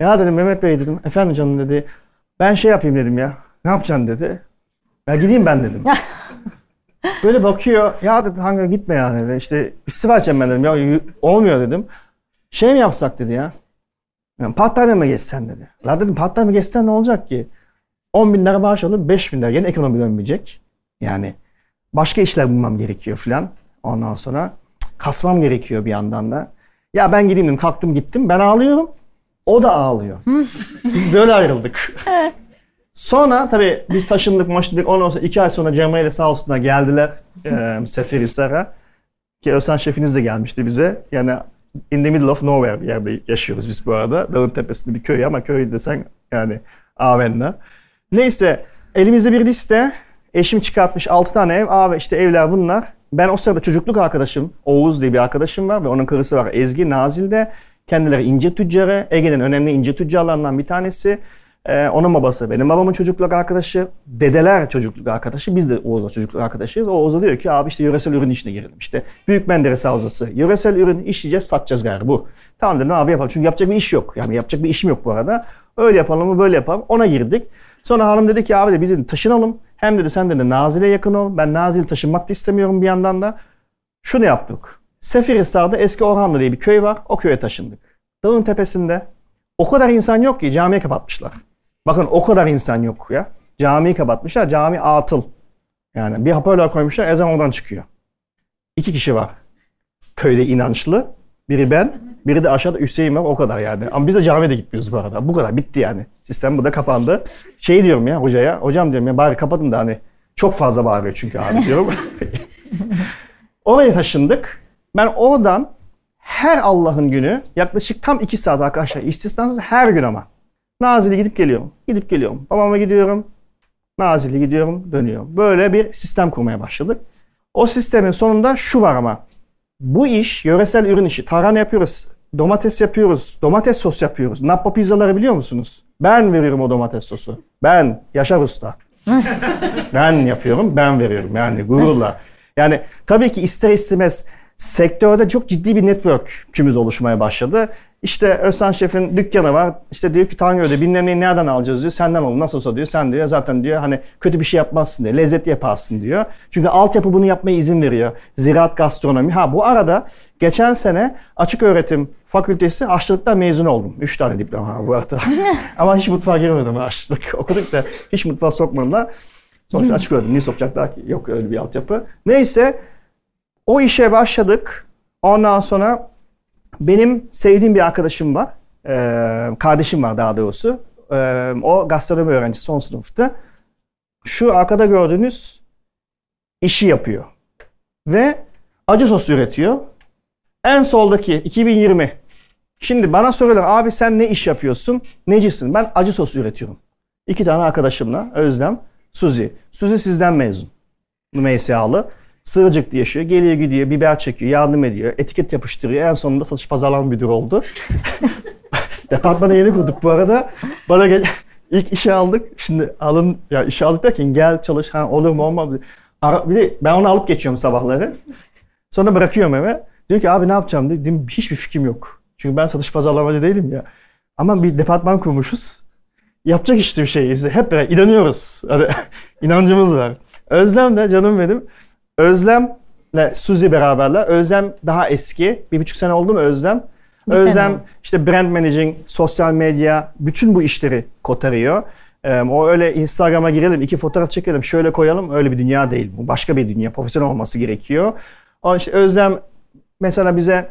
Speaker 2: Ya dedim Mehmet Bey dedim. Efendim canım dedi. Ben şey yapayım dedim ya. Ne yapacaksın dedi. Ya gideyim ben dedim. Böyle bakıyor. Ya dedi hangi gitme ya dedi. İşte istifa edeceğim ben dedim. Ya olmuyor dedim. Şey mi yapsak dedi ya. Yani part-time mi geçsen dedi. La dedim part-time geçsen ne olacak ki? 10 bin lira maaş alır 5 bin lira. Yine ekonomi dönmeyecek. Yani başka işler bulmam gerekiyor filan. Ondan sonra kasmam gerekiyor bir yandan da. Ya ben gideyim dedim. Kalktım gittim. Ben ağlıyorum. O da ağlıyor. Biz böyle ayrıldık. Sonra tabii biz taşındık maşındık ondan sonra iki ay sonra Cemre ile sağ olsunlar geldiler e, Seferihisar'a. Ki Özhan şefiniz de gelmişti bize. Yani in the middle of nowhere bir yerde yaşıyoruz biz bu arada. Dağın tepesinde bir köy ama köy desen yani Avenna. Neyse elimizde bir liste. Eşim çıkartmış 6 tane ev. Abi işte evler bunlar. Ben o sırada çocukluk arkadaşım Oğuz diye bir arkadaşım var ve onun karısı var Ezgi Nazil'de. Kendileri incir tüccarı. Ege'nin önemli incir tüccarlarından bir tanesi. Ee, onun babası benim babamın çocukluk arkadaşı. Dedeler çocukluk arkadaşı. Biz de Oğuz'la çocukluk arkadaşıyız. Oğuz diyor ki abi işte yöresel ürün işine girelim. İşte Büyük Menderes Havzası. Yöresel ürün işleyeceğiz satacağız galiba bu. Tamam dedim abi yapalım. Çünkü yapacak bir iş yok. Yani yapacak bir işim yok bu arada. Öyle yapalım mı böyle yapalım. Ona girdik. Sonra hanım dedi ki abi de biz dedi, taşınalım. Hem dedi sen dedi Nazil'e yakın ol. Ben Nazil taşınmak da istemiyorum bir yandan da. Şunu yaptık. Seferihisar'da eski Orhanlı diye bir köy var. O köye taşındık. Dağın tepesinde. O kadar insan yok ki camiye kapatmışlar. Bakın o kadar insan yok ya. Camiyi kapatmışlar. Cami atıl. Yani bir hoparlör koymuşlar. Ezan oradan çıkıyor. İki kişi var. Köyde inançlı. Biri ben. Biri de aşağıda Hüseyin var. O kadar yani. Ama biz de camiye de gitmiyoruz bu arada. Bu kadar. Bitti yani. Sistem burada kapandı. Şey diyorum ya hocaya. Hocam diyorum ya bari kapatın da hani çok fazla bağırıyor çünkü abi diyorum. Oraya taşındık. Ben oradan her Allah'ın günü yaklaşık tam iki saat arkadaşlar istisnasız her gün ama. Nazil'e gidip geliyorum. Gidip geliyorum. Babama gidiyorum. Nazil'e gidiyorum, dönüyorum. Böyle bir sistem kurmaya başladık. O sistemin sonunda şu var ama. Bu iş yöresel ürün işi. Tarhana yapıyoruz. Domates yapıyoruz. Domates sos yapıyoruz. Nappa pizzaları biliyor musunuz? Ben veriyorum o domates sosu. Ben Yaşar Usta. ben yapıyorum, ben veriyorum. Yani gururla. Yani tabii ki ister istemez sektörde çok ciddi bir network'ümüz oluşmaya başladı. İşte Özhan Şef'in dükkanı var. İşte diyor ki Tangöl'de bilmem neyi nereden alacağız diyor. Senden olur. Nasıl olsa diyor. Sen diyor zaten diyor hani kötü bir şey yapmazsın diyor. Lezzetli yaparsın diyor. Çünkü altyapı bunu yapmaya izin veriyor. Ziraat gastronomi. Ha bu arada geçen sene açık öğretim fakültesi aşçılıktan mezun oldum. Üç tane diploma bu arada. Ama hiç mutfağa girmedim aşçılık. Okuduk da hiç mutfağa sokmadılar. Sonuçta açık öğretim. Niye sokacaklar ki? Yok öyle bir altyapı. Neyse o işe başladık. Ondan sonra benim sevdiğim bir arkadaşım var. Ee, kardeşim var daha doğrusu. Ee, o gastronomi öğrencisi son sınıfta. Şu arkada gördüğünüz işi yapıyor. Ve acı sos üretiyor. En soldaki 2020. Şimdi bana soruyorlar abi sen ne iş yapıyorsun? Necisin? Ben acı sos üretiyorum. İki tane arkadaşımla Özlem, Suzi. Suzi sizden mezun. MSA'lı. Sığırcık'ta yaşıyor. Geliyor gidiyor, biber çekiyor, yardım ediyor, etiket yapıştırıyor. En sonunda satış pazarlama müdürü oldu. Departmanı yeni kurduk bu arada. Bana gel ilk işe aldık. Şimdi alın ya işe aldık derken gel çalış. Ha olur mu olmaz mı? Ara, bir de ben onu alıp geçiyorum sabahları. Sonra bırakıyorum eve. Diyor ki abi ne yapacağım diyor. Hiçbir fikrim yok. Çünkü ben satış pazarlamacı değilim ya. Ama bir departman kurmuşuz. Yapacak işte bir şey. İşte hep beraber inanıyoruz. Hani, inancımız var. Özlem de canım benim. Özlem'le Suzi beraberler. Özlem daha eski. Bir buçuk sene oldu mu Özlem?
Speaker 3: Bir sene
Speaker 2: Özlem
Speaker 3: oldu.
Speaker 2: işte brand managing, sosyal medya, bütün bu işleri kotarıyor. Ee, o öyle Instagram'a girelim, iki fotoğraf çekelim, şöyle koyalım. Öyle bir dünya değil bu. Başka bir dünya. Profesyonel olması gerekiyor. Onun işte Özlem mesela bize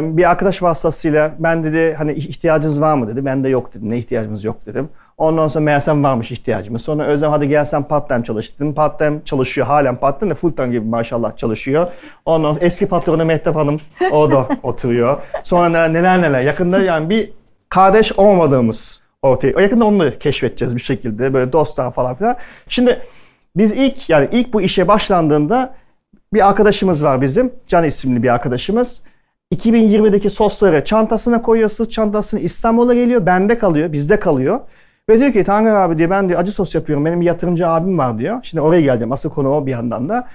Speaker 2: bir arkadaş vasıtasıyla ben dedi hani ihtiyacınız var mı dedi. Ben de yok dedim. Ne ihtiyacımız yok dedim. Ondan sonra meğersem varmış ihtiyacımız. Sonra Özlem hadi gel sen part time çalış dedim. Part time çalışıyor. Halen part time de full time gibi maşallah çalışıyor. Ondan sonra eski patronu Mehtap Hanım o da oturuyor. Sonra neler neler. Yakında yani bir kardeş olmadığımız ortaya. O yakında onu keşfedeceğiz bir şekilde. Böyle dostlar falan filan. Şimdi biz ilk yani ilk bu işe başlandığında bir arkadaşımız var bizim. Can isimli bir arkadaşımız. 2020'deki sosları çantasına koyuyor. Sırt çantasını İstanbul'a geliyor. Bende kalıyor. Bizde kalıyor. Ve diyor ki Tanger abi diyor ben diyor acı sos yapıyorum. Benim bir yatırımcı abim var diyor. Şimdi oraya geleceğim. Asıl konu o bir yandan da.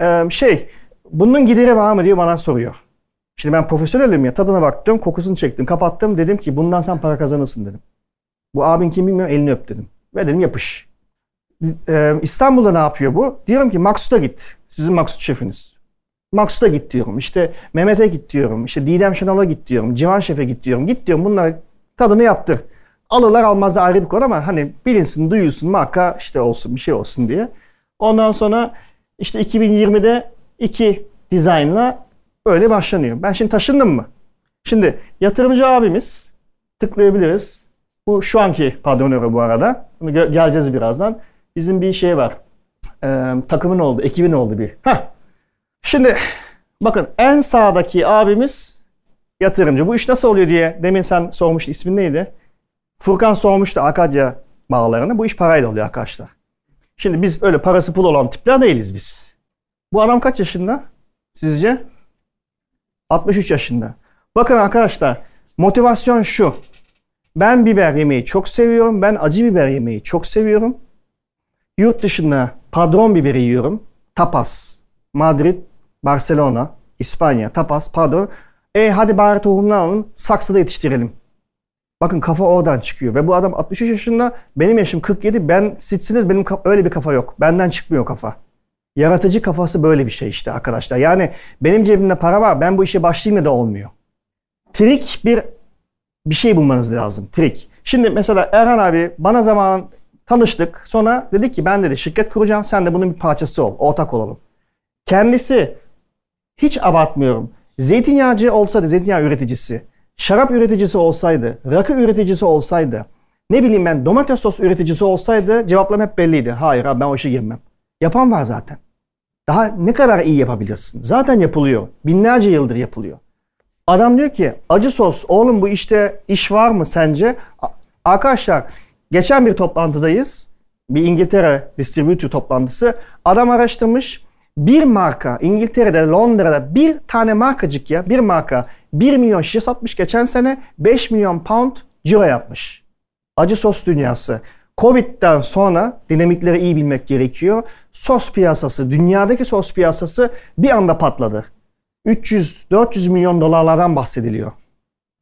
Speaker 2: Ee, şey bunun gideri var mı diyor bana soruyor. Şimdi ben profesyonelim ya tadına baktım, kokusunu çektim, kapattım. Dedim ki bundan sen para kazanırsın dedim. Bu abin kim bilmiyorum elini öp dedim. Ve dedim yapış. Ee, İstanbul'da ne yapıyor bu? Diyorum ki Maksut'a git. Sizin Maksut şefiniz. Maksut'a git diyorum. İşte Mehmet'e git diyorum. İşte Didem Şenol'a git diyorum. Civan Şef'e git diyorum. Git diyorum bunlar tadını yaptır. Alırlar almazlar ayrı bir konu ama hani bilinsin, duyulsun, marka işte olsun bir şey olsun diye. Ondan sonra işte 2020'de iki dizaynla öyle başlanıyor. Ben şimdi taşındım mı? Şimdi yatırımcı abimiz tıklayabiliriz. Bu şu anki padronörü bu arada. Bunu gö- geleceğiz birazdan. Bizim bir şey var. Ee, takımın oldu, ekibin oldu bir. Heh. Şimdi bakın en sağdaki abimiz yatırımcı. Bu iş nasıl oluyor diye demin sen sormuştun. İsmin neydi? Furkan sormuştu Akadya bağlarını. Bu iş parayla oluyor arkadaşlar. Şimdi biz öyle parası pul olan tipler değiliz biz. Bu adam kaç yaşında sizce? 63 yaşında. Bakın arkadaşlar motivasyon şu. Ben biber yemeyi çok seviyorum. Ben acı biber yemeyi çok seviyorum. Yurt dışında padron biberi yiyorum. Tapas. Madrid, Barcelona, İspanya. Tapas, padron. E hadi bari tohumdan alın. Saksıda yetiştirelim. Bakın kafa oradan çıkıyor. Ve bu adam 63 yaşında. Benim yaşım 47. Ben sizsiniz benim öyle bir kafa yok. Benden çıkmıyor kafa. Yaratıcı kafası böyle bir şey işte arkadaşlar. Yani benim cebimde para var. Ben bu işe başlayayım da olmuyor. Trik bir bir şey bulmanız lazım. Trik. Şimdi mesela Erhan abi bana zaman tanıştık. Sonra dedi ki ben dedi şirket kuracağım. Sen de bunun bir parçası ol. Ortak olalım. Kendisi hiç abartmıyorum. Zeytinyağcı olsaydı, zeytinyağı üreticisi, şarap üreticisi olsaydı, rakı üreticisi olsaydı, ne bileyim ben domates sos üreticisi olsaydı cevaplarım hep belliydi. Hayır abi ben o işe girmem. Yapan var zaten. Daha ne kadar iyi yapabilirsin? Zaten yapılıyor. Binlerce yıldır yapılıyor. Adam diyor ki acı sos oğlum bu işte iş var mı sence? Arkadaşlar geçen bir toplantıdayız. Bir İngiltere distribütör toplantısı. Adam araştırmış. Bir marka İngiltere'de Londra'da bir tane markacık ya bir marka 1 milyon şişe satmış geçen sene 5 milyon pound ciro yapmış. Acı sos dünyası. Covid'den sonra dinamikleri iyi bilmek gerekiyor. Sos piyasası, dünyadaki sos piyasası bir anda patladı. 300-400 milyon dolarlardan bahsediliyor.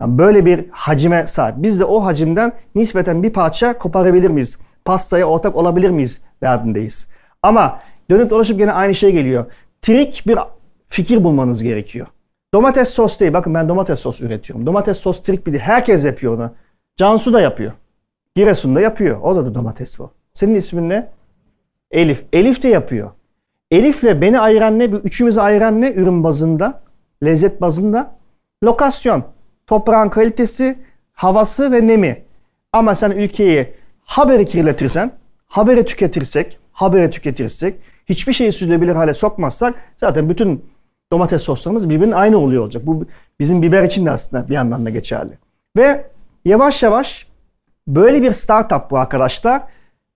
Speaker 2: Yani böyle bir hacime sahip. Biz de o hacimden nispeten bir parça koparabilir miyiz? Pastaya ortak olabilir miyiz derdindeyiz. Ama dönüp dolaşıp gene aynı şey geliyor. Trik bir fikir bulmanız gerekiyor. Domates sos değil. Bakın ben domates sos üretiyorum. Domates sos trik bir. Herkes yapıyor onu. Cansu da yapıyor. Giresun'da yapıyor. O da da domates var. Senin ismin ne? Elif. Elif de yapıyor. Elif'le beni ayıran ne? Üçümüzü ayıran ne? Ürün bazında, lezzet bazında. Lokasyon, toprağın kalitesi, havası ve nemi. Ama sen ülkeyi haberi kirletirsen, haberi tüketirsek, haberi tüketirsek, hiçbir şeyi sürdürülebilir hale sokmazsak zaten bütün domates soslarımız birbirinin aynı oluyor olacak. Bu bizim biber için de aslında bir yandan da geçerli. Ve yavaş yavaş böyle bir startup bu arkadaşlar.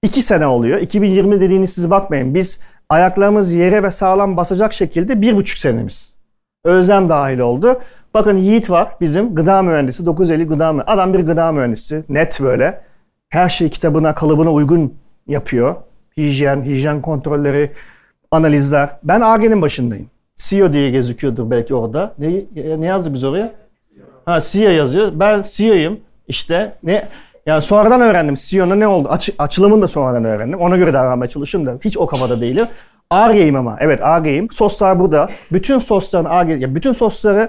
Speaker 2: İki sene oluyor. 2020 dediğiniz siz bakmayın. Biz ayaklarımız yere ve sağlam basacak şekilde bir buçuk senemiz. Özlem dahil oldu. Bakın Yiğit var bizim gıda mühendisi 950 gıda mühendisi. Adam bir gıda mühendisi net böyle. Her şey kitabına kalıbına uygun yapıyor. Hijyen, hijyen kontrolleri, analizler. Ben ARGE'nin başındayım. CEO diye gözüküyordur belki orada. Ne, ne yazdı biz oraya? Ha CEO yazıyor. Ben CEO'yum. İşte ne yani sonradan öğrendim CEO'nun ne oldu? Aç, açılımını da sonradan öğrendim. Ona göre davranmaya çalışıyorum da hiç o kafada değilim. ARGE'yim ama. Evet ARGE'yim. Soslar burada. Bütün sosların ARGE, bütün sosları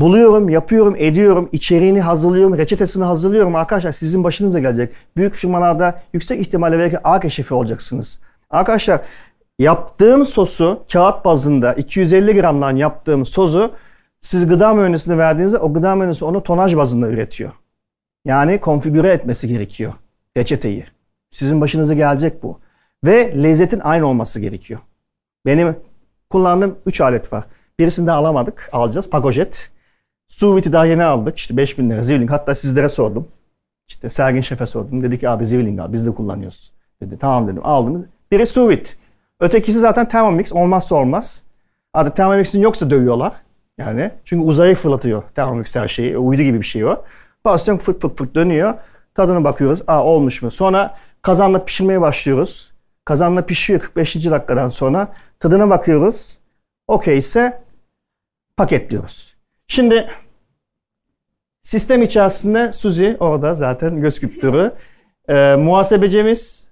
Speaker 2: buluyorum, yapıyorum, ediyorum, içeriğini hazırlıyorum, reçetesini hazırlıyorum. Arkadaşlar sizin başınıza gelecek. Büyük firmalarda yüksek ihtimalle belki ARGE şefi olacaksınız. Arkadaşlar yaptığım sosu kağıt bazında 250 gramdan yaptığım sosu siz gıda mühendisine verdiğinizde o gıda mühendisi onu tonaj bazında üretiyor. Yani konfigüre etmesi gerekiyor reçeteyi. Sizin başınıza gelecek bu. Ve lezzetin aynı olması gerekiyor. Benim kullandığım 3 alet var. Birisini de alamadık. Alacağız. Pagojet. Suvit'i daha yeni aldık. İşte 5000 lira Zivling. Hatta sizlere sordum. İşte Sergin Şef'e sordum. Dedi ki abi Zivling al. Biz de kullanıyoruz. Dedi tamam dedim. Aldım. Biri Suvit. Ötekisi zaten Thermomix. Olmazsa olmaz. Artık Thermomix'in yoksa dövüyorlar. Yani çünkü uzaya fırlatıyor Thermomix her şeyi. Uydu gibi bir şey o. Baston fırt fırt fırt dönüyor. Tadına bakıyoruz. Aa olmuş mu? Sonra kazanla pişirmeye başlıyoruz. Kazanla pişiyor 45. dakikadan sonra. Tadına bakıyoruz. Okey ise paketliyoruz. Şimdi sistem içerisinde Suzi orada zaten göz küptürü. Ee, muhasebecimiz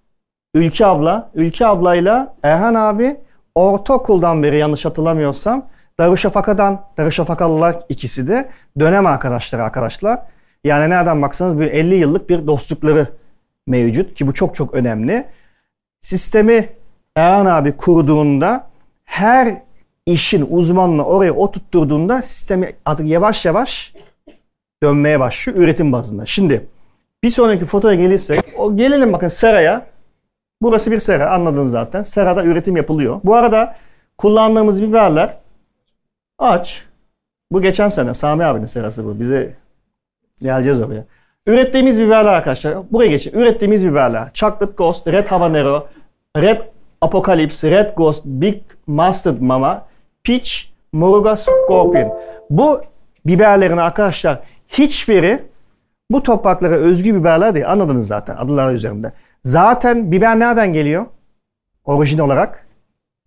Speaker 2: Ülke abla. Ülke ablayla Erhan abi ortaokuldan beri yanlış hatırlamıyorsam Darüşşafaka'dan, Darüşşafakalılar ikisi de dönem arkadaşlar arkadaşlar. Yani nereden baksanız bir 50 yıllık bir dostlukları mevcut ki bu çok çok önemli. Sistemi Erhan abi kurduğunda her işin uzmanını oraya oturtturduğunda sistemi artık yavaş yavaş dönmeye başlıyor üretim bazında. Şimdi Bir sonraki fotoğrafa gelirsek, o gelelim bakın seraya. Burası bir sera anladınız zaten. Serada üretim yapılıyor. Bu arada kullandığımız biberler aç. Bu geçen sene Sami abinin serası bu. Bize geleceğiz oraya. Ürettiğimiz biberler arkadaşlar. Buraya geçin. Ürettiğimiz biberler. Chocolate Ghost, Red Habanero, Red Apocalypse, Red Ghost, Big Mustard Mama, Peach, Moruga Scorpion. Bu biberlerin arkadaşlar hiçbiri bu topraklara özgü biberler değil. Anladınız zaten adları üzerinde. Zaten biber nereden geliyor? Orijin olarak.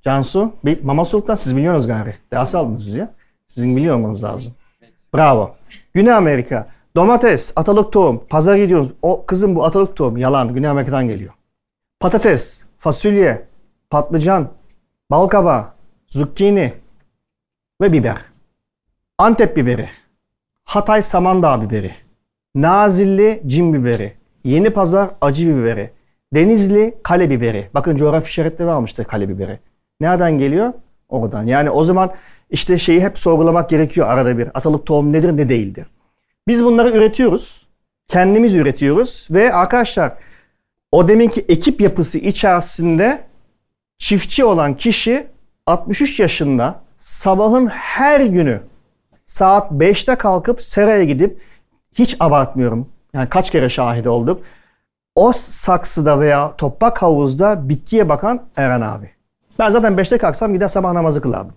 Speaker 2: Cansu, bir Mama Sultan siz biliyorsunuz galiba. Ders aldınız siz ya. Sizin biliyor olmanız lazım. Bravo. Güney Amerika. Domates, atalık tohum. Pazar gidiyoruz. O kızım bu atalık tohum. Yalan. Güney Amerika'dan geliyor. Patates, fasulye, patlıcan, balkabağı, zucchini ve biber. Antep biberi, Hatay Samandağ biberi, Nazilli cin biberi, Yeni Pazar acı biberi, Denizli kale biberi. Bakın coğrafi işaretleri almıştır kale biberi. Nereden geliyor? Oradan. Yani o zaman işte şeyi hep sorgulamak gerekiyor arada bir. Atalık tohum nedir ne değildir. Biz bunları üretiyoruz. Kendimiz üretiyoruz ve arkadaşlar o deminki ekip yapısı içerisinde çiftçi olan kişi 63 yaşında sabahın her günü saat 5'te kalkıp seraya gidip hiç abartmıyorum. Yani kaç kere şahit olduk. O saksıda veya toprak havuzda bitkiye bakan Eren abi. Ben zaten 5'te kalksam gider sabah namazı kılardım.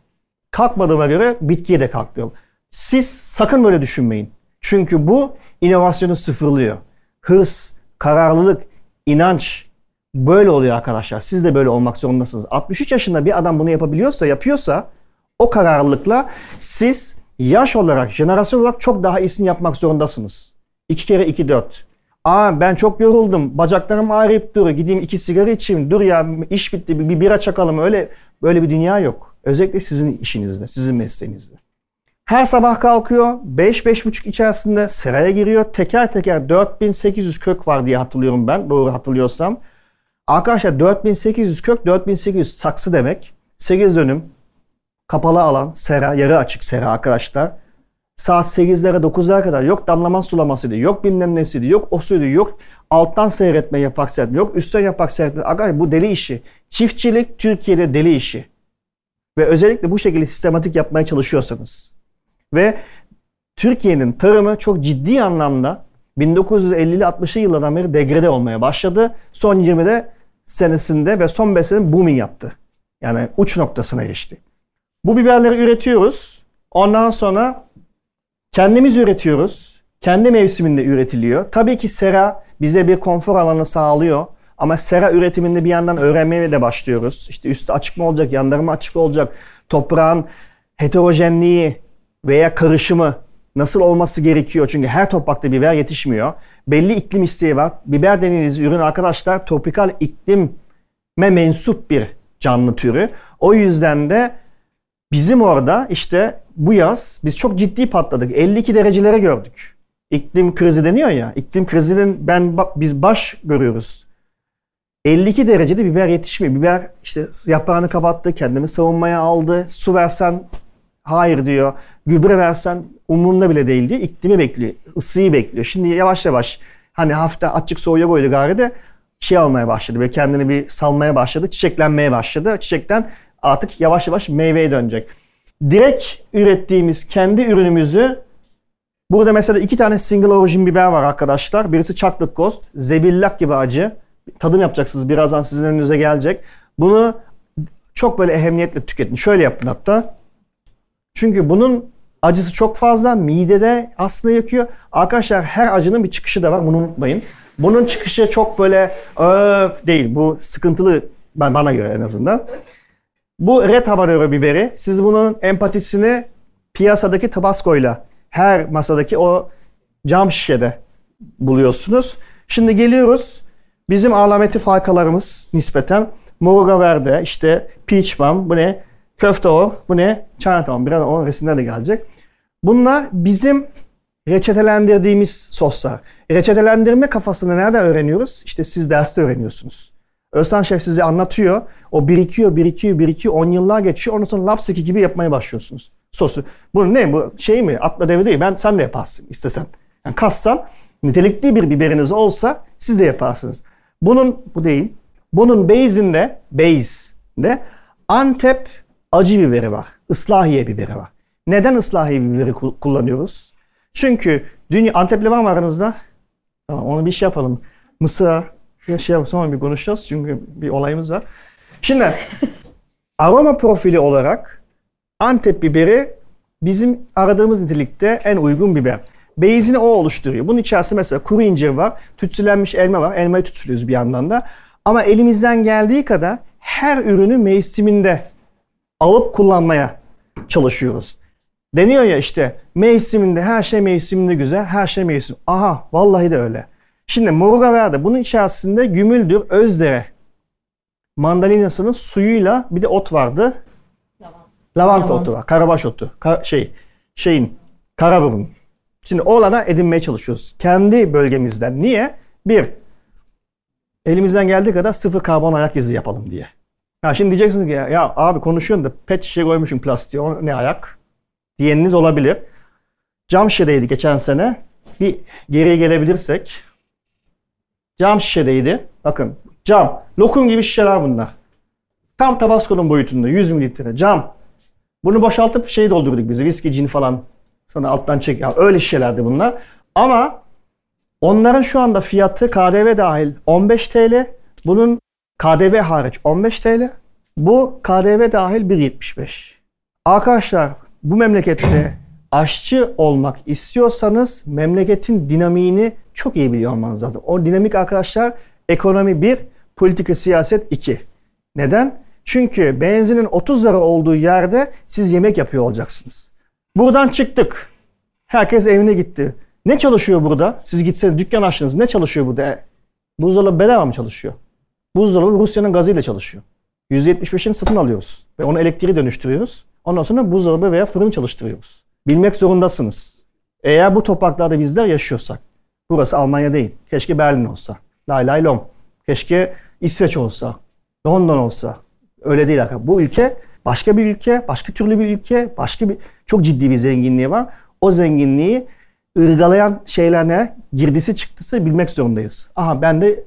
Speaker 2: Kalkmadığıma göre bitkiye de kalkmıyorum. Siz sakın böyle düşünmeyin. Çünkü bu inovasyonu sıfırlıyor. Hırs, kararlılık, inanç böyle oluyor arkadaşlar. Siz de böyle olmak zorundasınız. 63 yaşında bir adam bunu yapabiliyorsa, yapıyorsa o kararlılıkla siz yaş olarak, jenerasyon olarak çok daha iyisini yapmak zorundasınız. 2 kere 2 4. Aa ben çok yoruldum. Bacaklarım ağrıyıp duruyor. Gideyim iki sigara içeyim. Dur ya iş bitti. Bir, bir bira çakalım. Öyle böyle bir dünya yok. Özellikle sizin işinizde, sizin mesleğinizde. Her sabah kalkıyor. 5-5.30 içerisinde seraya giriyor. Teker teker 4800 kök var diye hatırlıyorum ben. Doğru hatırlıyorsam. Arkadaşlar 4800 kök, 4800 saksı demek. 8 dönüm kapalı alan, sera, yarı açık sera arkadaşlar. Saat 8'lere 9'lara kadar yok damlama sulamasıydı, yok bilmem nesiydi, yok o suydu, yok alttan seyretme yapak seyretme, yok üstten yapak seyretme. Arkadaşlar bu deli işi. Çiftçilik Türkiye'de deli işi. Ve özellikle bu şekilde sistematik yapmaya çalışıyorsanız. Ve Türkiye'nin tarımı çok ciddi anlamda 1950'li 60'lı yıllardan beri degrede olmaya başladı. Son 20'de senesinde ve son 5 senede booming yaptı. Yani uç noktasına geçti. Bu biberleri üretiyoruz. Ondan sonra kendimiz üretiyoruz. Kendi mevsiminde üretiliyor. Tabii ki sera bize bir konfor alanı sağlıyor. Ama sera üretiminde bir yandan öğrenmeye de başlıyoruz. İşte üstü açık mı olacak, yanları mı açık olacak? Toprağın heterojenliği veya karışımı nasıl olması gerekiyor? Çünkü her toprakta biber yetişmiyor. Belli iklim isteği var. Biber dediğiniz ürün arkadaşlar tropikal iklime mensup bir canlı türü. O yüzden de bizim orada işte bu yaz biz çok ciddi patladık. 52 derecelere gördük. İklim krizi deniyor ya. İklim krizinin ben biz baş görüyoruz. 52 derecede biber yetişmiyor. Biber işte yaprağını kapattı, kendini savunmaya aldı. Su versen hayır diyor. Gübre versen umurunda bile değil diyor. İklimi bekliyor, ısıyı bekliyor. Şimdi yavaş yavaş hani hafta açık soğuya koydu gari de şey almaya başladı. Böyle kendini bir salmaya başladı. Çiçeklenmeye başladı. Çiçekten artık yavaş yavaş meyveye dönecek. Direkt ürettiğimiz kendi ürünümüzü Burada mesela iki tane single origin biber var arkadaşlar. Birisi chocolate ghost, zebillak gibi acı tadım yapacaksınız. Birazdan sizin önünüze gelecek. Bunu çok böyle ehemmiyetle tüketin. Şöyle yapın hatta. Çünkü bunun acısı çok fazla. Midede aslında yakıyor. Arkadaşlar her acının bir çıkışı da var. Bunu unutmayın. Bunun çıkışı çok böyle değil. Bu sıkıntılı ben bana göre en azından. Bu red habanero biberi. Siz bunun empatisini piyasadaki tabasco ile her masadaki o cam şişede buluyorsunuz. Şimdi geliyoruz Bizim alameti falkalarımız nispeten Moruga Verde, işte Peach Bomb, bu ne? Köfte o, bu ne? Chinatown, biraz onun resimler de gelecek. Bunlar bizim reçetelendirdiğimiz soslar. Reçetelendirme kafasını nereden öğreniyoruz? İşte siz derste öğreniyorsunuz. Özcan Şef size anlatıyor. O birikiyor, birikiyor, birikiyor. 10 yıllar geçiyor. Ondan sonra lapseki gibi yapmaya başlıyorsunuz. Sosu. Bu ne? Bu şey mi? Atla devre değil. Ben sen de yaparsın istesen. Yani kassan nitelikli bir biberiniz olsa siz de yaparsınız. Bunun bu değil. Bunun base'inde base'inde Antep acı biberi var. Islahiye biberi var. Neden ıslahiye biberi kullanıyoruz? Çünkü dünya Antepli var mı aranızda? Tamam, onu bir şey yapalım. Mısır'a şey sonra bir konuşacağız çünkü bir olayımız var. Şimdi aroma profili olarak Antep biberi bizim aradığımız nitelikte en uygun biber. Beyzini o oluşturuyor. Bunun içerisinde mesela kuru incir var, tütsülenmiş elma var. Elmayı tütsülüyoruz bir yandan da. Ama elimizden geldiği kadar her ürünü mevsiminde alıp kullanmaya çalışıyoruz. Deniyor ya işte mevsiminde her şey mevsiminde güzel, her şey mevsim. Aha vallahi de öyle. Şimdi Murugaver'de bunun içerisinde gümüldür, özdere, mandalinasının suyuyla bir de ot vardı. Lavanta, Lavanta otu var, karabaş otu, Ka- şey şeyin karaburun. Şimdi oğlana edinmeye çalışıyoruz. Kendi bölgemizden. Niye? Bir, elimizden geldiği kadar sıfır karbon ayak izi yapalım diye. Ya şimdi diyeceksiniz ki ya, ya abi konuşuyorsun da pet şişe koymuşsun plastiğe ne ayak diyeniniz olabilir. Cam şişedeydi geçen sene. Bir geriye gelebilirsek. Cam şişedeydi. Bakın cam. Lokum gibi şişeler bunlar. Tam Tabasco'nun boyutunda 100 mililitre cam. Bunu boşaltıp şey doldurduk bize. Viski, cin falan. Sonra alttan çek. Ya öyle şişelerdi bunlar. Ama onların şu anda fiyatı KDV dahil 15 TL. Bunun KDV hariç 15 TL. Bu KDV dahil 1.75. Arkadaşlar bu memlekette aşçı olmak istiyorsanız memleketin dinamiğini çok iyi biliyor olmanız lazım. O dinamik arkadaşlar ekonomi 1, politika siyaset 2. Neden? Çünkü benzinin 30 lira olduğu yerde siz yemek yapıyor olacaksınız. Buradan çıktık. Herkes evine gitti. Ne çalışıyor burada? Siz gitseniz dükkan açtınız. Ne çalışıyor burada? E, buzdolabı bedava mı çalışıyor? Buzdolabı Rusya'nın gazıyla çalışıyor. %75'ini satın alıyoruz. Ve onu elektriğe dönüştürüyoruz. Ondan sonra buzdolabı veya fırın çalıştırıyoruz. Bilmek zorundasınız. Eğer bu topraklarda bizler yaşıyorsak. Burası Almanya değil. Keşke Berlin olsa. Lay lay lom. Keşke İsveç olsa. London olsa. Öyle değil. Bu ülke başka bir ülke, başka türlü bir ülke, başka bir çok ciddi bir zenginliği var. O zenginliği ırgalayan şeyler ne? Girdisi çıktısı bilmek zorundayız. Aha ben de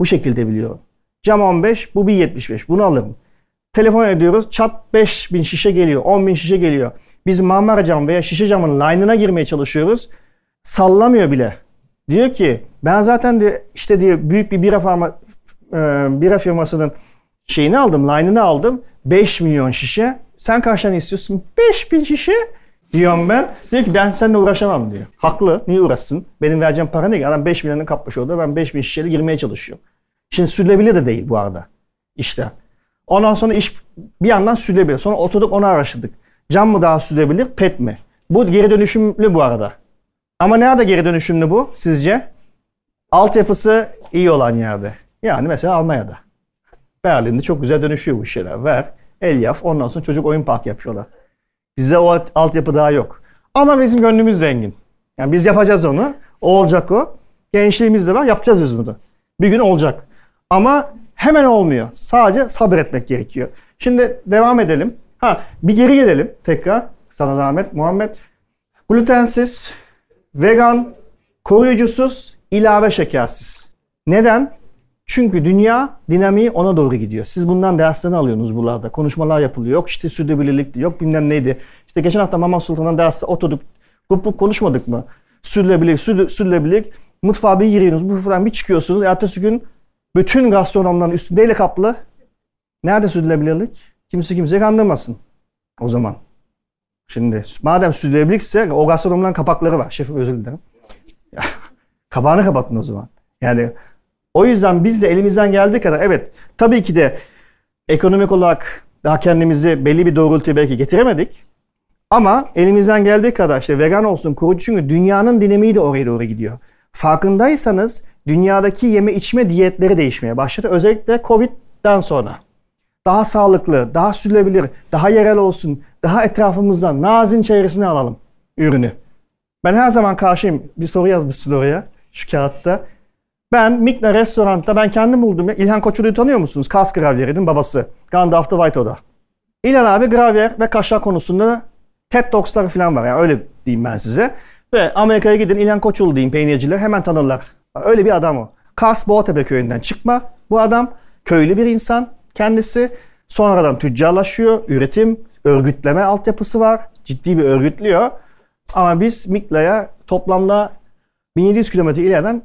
Speaker 2: bu şekilde biliyorum. Cam 15, bu 1.75. Bunu alırım. Telefon ediyoruz. Çat 5000 şişe geliyor, 10.000 şişe geliyor. Biz Marmara cam veya şişe camın line'ına girmeye çalışıyoruz. Sallamıyor bile. Diyor ki ben zaten diyor, işte diyor büyük bir bira, farma, e, bira firmasının şeyini aldım, line'ını aldım. 5 milyon şişe. Sen kaç tane istiyorsun? 5000 şişe diyorum ben. Diyor ki ben seninle uğraşamam diyor. Haklı. Niye uğraşsın? Benim vereceğim para ne ki? Adam 5 milyonu kapmış orada. Ben 5 bin şişeyle girmeye çalışıyorum. Şimdi sürülebilir de değil bu arada. İşte. Ondan sonra iş bir yandan sürülebilir. Sonra oturduk onu araştırdık. Cam mı daha sürülebilir, pet mi? Bu geri dönüşümlü bu arada. Ama nerede geri dönüşümlü bu sizce? Altyapısı iyi olan yerde. Yani mesela Almanya'da. Berlin'de çok güzel dönüşüyor bu şeyler. Ver, el yap, ondan sonra çocuk oyun park yapıyorlar. Bizde o altyapı daha yok. Ama bizim gönlümüz zengin. Yani biz yapacağız onu. O olacak o. Gençliğimiz de var. Yapacağız biz bunu. Bir gün olacak. Ama hemen olmuyor. Sadece sabretmek gerekiyor. Şimdi devam edelim. Ha bir geri gelelim tekrar. Sana zahmet Muhammed. Glutensiz, vegan, koruyucusuz, ilave şekersiz. Neden? Çünkü dünya dinamiği ona doğru gidiyor. Siz bundan derslerini alıyorsunuz buralarda. Konuşmalar yapılıyor. Yok işte sürdürülebilirlik, yok bilmem neydi. İşte geçen hafta Mama Sultan'dan derste oturduk. Grup konuşmadık mı? Sürdürülebilirlik, sürdür, sürdürülebilirlik. Mutfağa bir giriyorsunuz, bu falan bir çıkıyorsunuz. Ertesi gün bütün gastronomların üstündeyle kaplı. Nerede sürdürülebilirlik? Kimse kimseye kandırmasın o zaman. Şimdi madem sürdürülebilirlikse o gastronomların kapakları var. Şefim özür dilerim. Kapağını kapatın o zaman. Yani o yüzden biz de elimizden geldiği kadar evet tabii ki de ekonomik olarak daha kendimizi belli bir doğrultuya belki getiremedik. Ama elimizden geldiği kadar işte vegan olsun, kurucu çünkü dünyanın dinamiği de oraya doğru gidiyor. Farkındaysanız dünyadaki yeme içme diyetleri değişmeye başladı. Özellikle Covid'den sonra. Daha sağlıklı, daha sürülebilir, daha yerel olsun, daha etrafımızdan nazin çevresine alalım ürünü. Ben her zaman karşıyım. Bir soru yazmışsın oraya şu kağıtta. Ben Mikna restoranda ben kendim buldum. İlhan Koçulu'yu tanıyor musunuz? Kas gravyerinin babası. Gandalf the White Oda. İlhan abi gravyer ve kaşar konusunda TED Talks'ları falan var. Yani öyle diyeyim ben size. Ve Amerika'ya gidin İlhan Koçul deyin peynirciler hemen tanırlar. Öyle bir adam o. Kars Boğatepe köyünden çıkma. Bu adam köylü bir insan kendisi. Sonradan tüccarlaşıyor. Üretim, örgütleme altyapısı var. Ciddi bir örgütlüyor. Ama biz Mikla'ya toplamda 1700 kilometre ileriden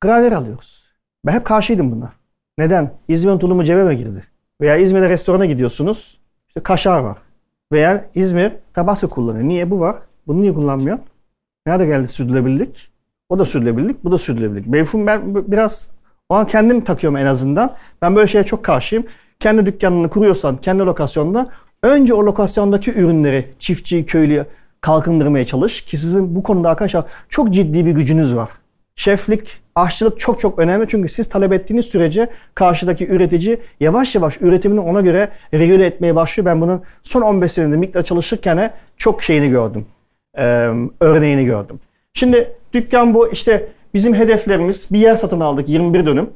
Speaker 2: graver alıyoruz. Ben hep karşıydım buna. Neden? İzmir'in tulumu cebime girdi. Veya İzmir'de restorana gidiyorsunuz. İşte kaşar var. Veya İzmir tabasco kullanıyor. Niye bu var? Bunu niye kullanmıyor? Nerede geldi sürdürülebilirlik? O da sürdürülebilirlik, bu da sürdürülebilirlik. Mevhum ben biraz an kendim takıyorum en azından. Ben böyle şeye çok karşıyım. Kendi dükkanını kuruyorsan, kendi lokasyonda önce o lokasyondaki ürünleri çiftçi, köylü kalkındırmaya çalış. Ki sizin bu konuda arkadaşlar çok ciddi bir gücünüz var. Şeflik, aşçılık çok çok önemli çünkü siz talep ettiğiniz sürece karşıdaki üretici yavaş yavaş üretimini ona göre regüle etmeye başlıyor. Ben bunun son 15 senede miktar çalışırken çok şeyini gördüm. Ee, örneğini gördüm. Şimdi dükkan bu işte bizim hedeflerimiz bir yer satın aldık 21 dönüm.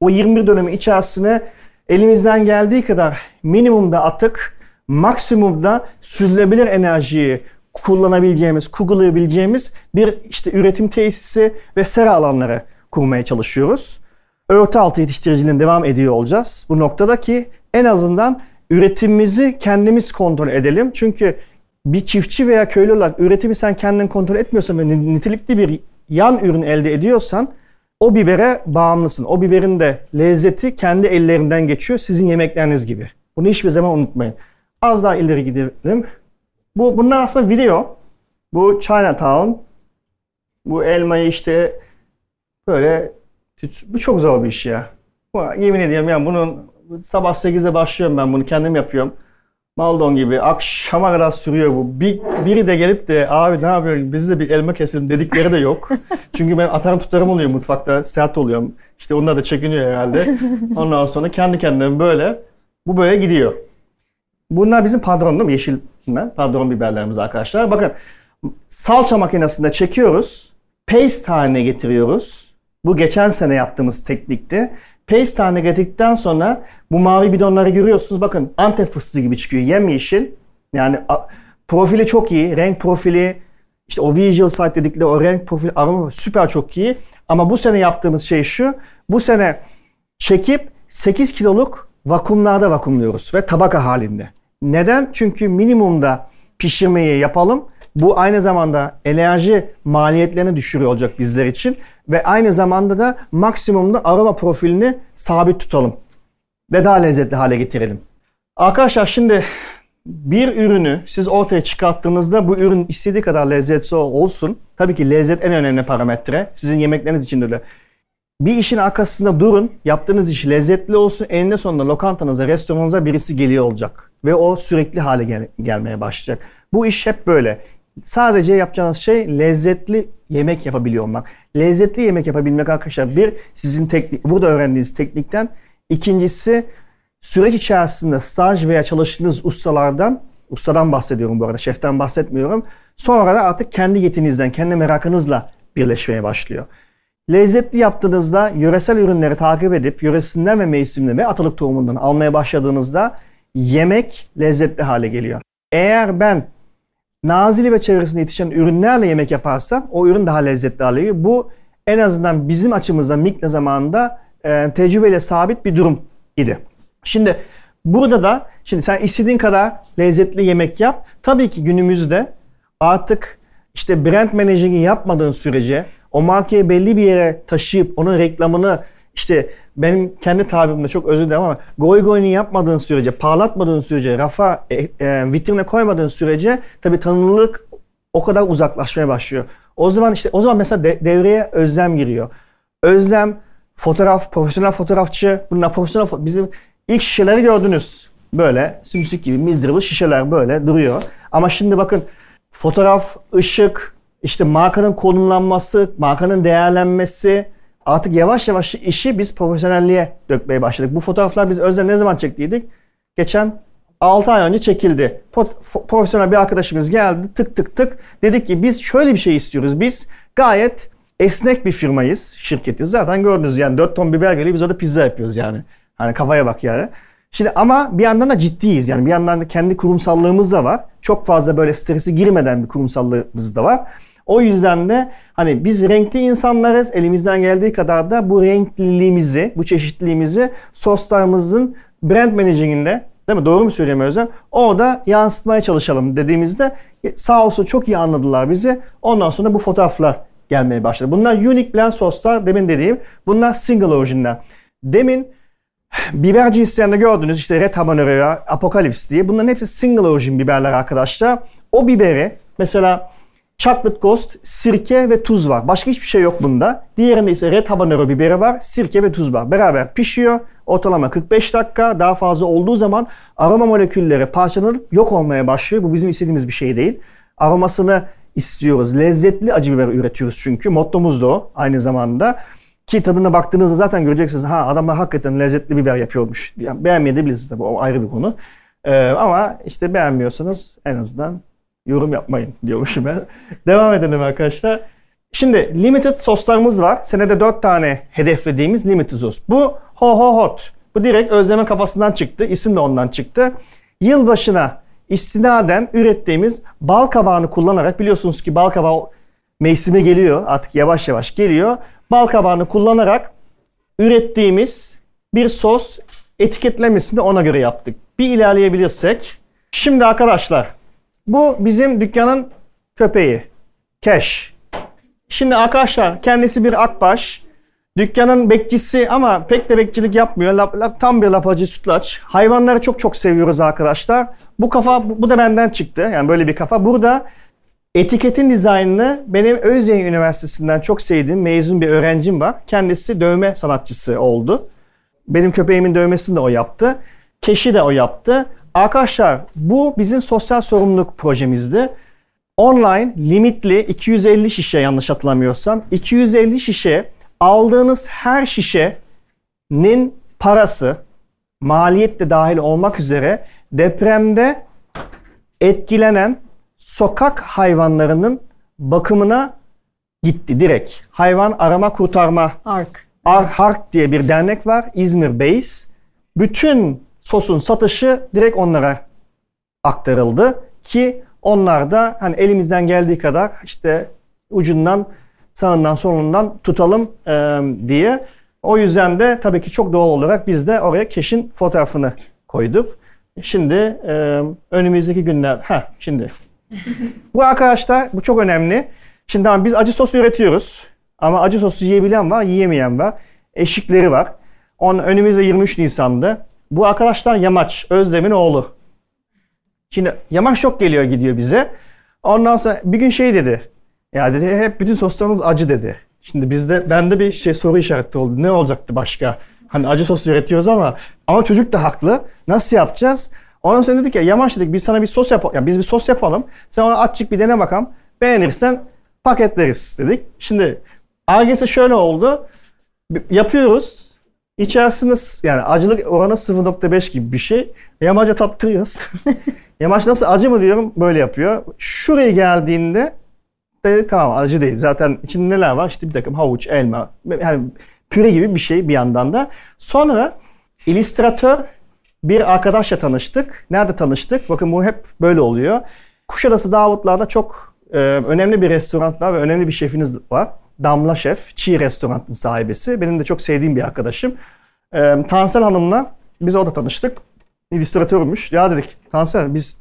Speaker 2: O 21 dönümün içerisine elimizden geldiği kadar minimumda atık, maksimumda sürdürülebilir enerjiyi kullanabileceğimiz, kurgulayabileceğimiz bir işte üretim tesisi ve sera alanları kurmaya çalışıyoruz. Örtü altı yetiştiriciliğine devam ediyor olacağız. Bu noktada ki en azından üretimimizi kendimiz kontrol edelim. Çünkü bir çiftçi veya köylü olarak üretimi sen kendin kontrol etmiyorsan ve nitelikli bir yan ürün elde ediyorsan o bibere bağımlısın. O biberin de lezzeti kendi ellerinden geçiyor sizin yemekleriniz gibi. Bunu hiçbir zaman unutmayın. Az daha ileri gidelim. Bu bunlar aslında video. Bu Chinatown. Bu elmayı işte böyle bu çok zor bir iş ya. Yemin ediyorum ya bunun sabah 8'de başlıyorum ben bunu kendim yapıyorum. Maldon gibi akşama kadar sürüyor bu. Bir, biri de gelip de abi ne yapıyorsun biz de bir elma keselim dedikleri de yok. Çünkü ben atarım tutarım oluyor mutfakta sert oluyorum. İşte onlar da çekiniyor herhalde. Ondan sonra kendi kendine böyle bu böyle gidiyor. Bunlar bizim padron değil mi? Yeşil. Padron biberlerimiz arkadaşlar. Bakın salça makinesinde çekiyoruz. Paste haline getiriyoruz. Bu geçen sene yaptığımız teknikti. Paste haline getirdikten sonra bu mavi bidonları görüyorsunuz. Bakın Antep fıstığı gibi çıkıyor. Yemyeşil. Yani profili çok iyi. Renk profili işte o visual sight dedikleri o renk profili aroma süper çok iyi. Ama bu sene yaptığımız şey şu. Bu sene çekip 8 kiloluk vakumlarda vakumluyoruz ve tabaka halinde. Neden? Çünkü minimumda pişirmeyi yapalım. Bu aynı zamanda enerji maliyetlerini düşürüyor olacak bizler için ve aynı zamanda da maksimumda aroma profilini sabit tutalım ve daha lezzetli hale getirelim. Arkadaşlar şimdi bir ürünü siz ortaya çıkarttığınızda bu ürün istediği kadar lezzetli olsun. Tabii ki lezzet en önemli parametre. Sizin yemekleriniz için de öyle. Bir işin arkasında durun. Yaptığınız iş lezzetli olsun. Eninde sonunda lokantanıza, restoranınıza birisi geliyor olacak. Ve o sürekli hale gel- gelmeye başlayacak. Bu iş hep böyle. Sadece yapacağınız şey lezzetli yemek yapabiliyor olmak. Lezzetli yemek yapabilmek arkadaşlar bir sizin teknik, burada öğrendiğiniz teknikten. İkincisi süreç içerisinde staj veya çalıştığınız ustalardan, ustadan bahsediyorum bu arada, şeften bahsetmiyorum. Sonra da artık kendi yetinizden, kendi merakınızla birleşmeye başlıyor. Lezzetli yaptığınızda yöresel ürünleri takip edip yöresinden ve mevsimden ve atalık tohumundan almaya başladığınızda yemek lezzetli hale geliyor. Eğer ben Nazilli ve çevresinde yetişen ürünlerle yemek yaparsam o ürün daha lezzetli geliyor. Bu en azından bizim açımızdan Mikne zamanında e, tecrübeyle sabit bir durum idi. Şimdi burada da şimdi sen istediğin kadar lezzetli yemek yap. Tabii ki günümüzde artık işte brand managing'i yapmadığın sürece o markayı belli bir yere taşıyıp onun reklamını işte benim kendi tabirimde çok özür dilerim ama goy goyunu yapmadığın sürece, parlatmadığın sürece, rafa, e, e, vitrine koymadığın sürece tabii tanınırlık o kadar uzaklaşmaya başlıyor. O zaman işte o zaman mesela de- devreye özlem giriyor. Özlem, fotoğraf, profesyonel fotoğrafçı, bunlar profesyonel fo- bizim ilk şişeleri gördünüz. Böyle sümsük gibi miserable şişeler böyle duruyor. Ama şimdi bakın fotoğraf, ışık, işte markanın konumlanması, markanın değerlenmesi artık yavaş yavaş işi biz profesyonelliğe dökmeye başladık. Bu fotoğraflar biz özel ne zaman çektiydik? Geçen 6 ay önce çekildi. Profesyonel bir arkadaşımız geldi tık tık tık. Dedik ki biz şöyle bir şey istiyoruz. Biz gayet esnek bir firmayız, şirketiz. Zaten gördünüz yani 4 ton biber geliyor biz orada pizza yapıyoruz yani. Hani kafaya bak yani. Şimdi ama bir yandan da ciddiyiz. Yani bir yandan da kendi kurumsallığımız da var. Çok fazla böyle stresi girmeden bir kurumsallığımız da var. O yüzden de hani biz renkli insanlarız. Elimizden geldiği kadar da bu renkliliğimizi, bu çeşitliliğimizi soslarımızın brand managing'inde değil mi? Doğru mu söylüyorum Özlem? Orada yansıtmaya çalışalım dediğimizde sağ olsun çok iyi anladılar bizi. Ondan sonra bu fotoğraflar gelmeye başladı. Bunlar unique blend soslar demin dediğim. Bunlar single origin'ler. Demin biber cinslerinde gördünüz işte Red Habanero, Apocalypse diye. Bunların hepsi single origin biberler arkadaşlar. O biberi mesela Chocolate Ghost, sirke ve tuz var. Başka hiçbir şey yok bunda. Diğerinde ise Red Habanero biberi var, sirke ve tuz var. Beraber pişiyor. Ortalama 45 dakika. Daha fazla olduğu zaman aroma molekülleri parçalanıp yok olmaya başlıyor. Bu bizim istediğimiz bir şey değil. Aromasını istiyoruz. Lezzetli acı biber üretiyoruz çünkü. Mottomuz da o aynı zamanda. Ki tadına baktığınızda zaten göreceksiniz. Ha adamlar hakikaten lezzetli biber yapıyormuş. Yani beğenmeyebilirsiniz tabii o ayrı bir konu. Ee, ama işte beğenmiyorsanız en azından yorum yapmayın diyormuşum ben. Devam edelim arkadaşlar. Şimdi limited soslarımız var. Senede 4 tane hedeflediğimiz limited sos. Bu ho ho hot. Bu direkt Özlem'in kafasından çıktı. İsim de ondan çıktı. Yılbaşına istinaden ürettiğimiz bal kabağını kullanarak biliyorsunuz ki bal kabağı mevsime geliyor. Artık yavaş yavaş geliyor. Bal kabağını kullanarak ürettiğimiz bir sos etiketlemesini ona göre yaptık. Bir ilerleyebilirsek. Şimdi arkadaşlar bu bizim dükkanın köpeği. Cash. Şimdi arkadaşlar kendisi bir akbaş. Dükkanın bekçisi ama pek de bekçilik yapmıyor. Lap, lap, tam bir lapacı sütlaç. Hayvanları çok çok seviyoruz arkadaşlar. Bu kafa bu da benden çıktı. Yani böyle bir kafa. Burada etiketin dizaynını benim Özyeğin Üniversitesi'nden çok sevdiğim mezun bir öğrencim var. Kendisi dövme sanatçısı oldu. Benim köpeğimin dövmesini de o yaptı. Keşi de o yaptı. Arkadaşlar bu bizim sosyal sorumluluk projemizdi. Online limitli 250 şişe yanlış hatırlamıyorsam 250 şişe aldığınız her şişenin parası maliyet de dahil olmak üzere depremde etkilenen sokak hayvanlarının bakımına gitti direkt. Hayvan arama kurtarma
Speaker 3: Ark.
Speaker 2: Arhark diye bir dernek var İzmir Base. Bütün sosun satışı direkt onlara aktarıldı ki onlar da hani elimizden geldiği kadar işte ucundan sağından solundan tutalım e, diye. O yüzden de tabii ki çok doğal olarak biz de oraya keşin fotoğrafını koyduk. Şimdi e, önümüzdeki günler ha şimdi bu arkadaşlar bu çok önemli. Şimdi tamam biz acı sos üretiyoruz. Ama acı sosu yiyebilen var, yiyemeyen var. Eşikleri var. On, önümüzde 23 Nisan'dı. Bu arkadaşlar Yamaç, Özlem'in oğlu. Şimdi Yamaç çok geliyor gidiyor bize. Ondan sonra bir gün şey dedi. Ya dedi hep bütün soslarınız acı dedi. Şimdi bizde bende bir şey soru işareti oldu. Ne olacaktı başka? Hani acı sos üretiyoruz ama ama çocuk da haklı. Nasıl yapacağız? Ondan sonra dedik ya Yamaç dedik biz sana bir sos yapalım. Ya biz bir sos yapalım. Sen ona açık bir dene bakalım. Beğenirsen paketleriz dedik. Şimdi Argesi şöyle oldu. Yapıyoruz. İçerisinde yani acılık oranı 0.5 gibi bir şey. Yamaca tattırıyoruz. Yamaç nasıl acı mı diyorum böyle yapıyor. Şuraya geldiğinde dedi tamam acı değil. Zaten içinde neler var? İşte bir takım havuç, elma. Yani püre gibi bir şey bir yandan da. Sonra illüstratör bir arkadaşla tanıştık. Nerede tanıştık? Bakın bu hep böyle oluyor. Kuşadası Davutlar'da çok e, önemli bir restoran var ve önemli bir şefiniz var. Damla Şef, Çiğ Restoran'ın sahibesi. Benim de çok sevdiğim bir arkadaşım. E, Tansel Hanım'la biz orada tanıştık. İllüstratörmüş. Ya dedik Tansel biz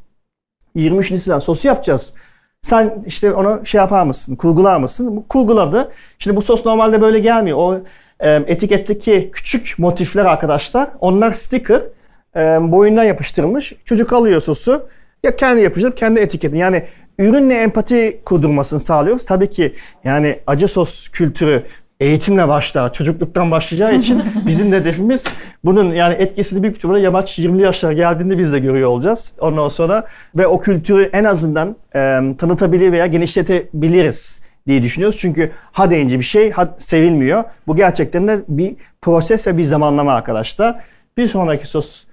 Speaker 2: 23 Nisan sosu yapacağız. Sen işte onu şey yapar mısın, kurgular mısın? Bu kurguladı. Şimdi bu sos normalde böyle gelmiyor. O e, etiketteki küçük motifler arkadaşlar, onlar sticker e, boyundan yapıştırılmış. Çocuk alıyor sosu, ya kendi yapıştırıp kendi etiketini. Yani ürünle empati kurdurmasını sağlıyoruz. Tabii ki yani acı sos kültürü eğitimle başlar, çocukluktan başlayacağı için bizim de hedefimiz bunun yani etkisini büyük ihtimalle yamaç 20'li yaşlara geldiğinde biz de görüyor olacağız. Ondan sonra ve o kültürü en azından e, tanıtabilir veya genişletebiliriz diye düşünüyoruz. Çünkü ha deyince bir şey ha sevilmiyor. Bu gerçekten de bir proses ve bir zamanlama arkadaşlar. Bir sonraki sos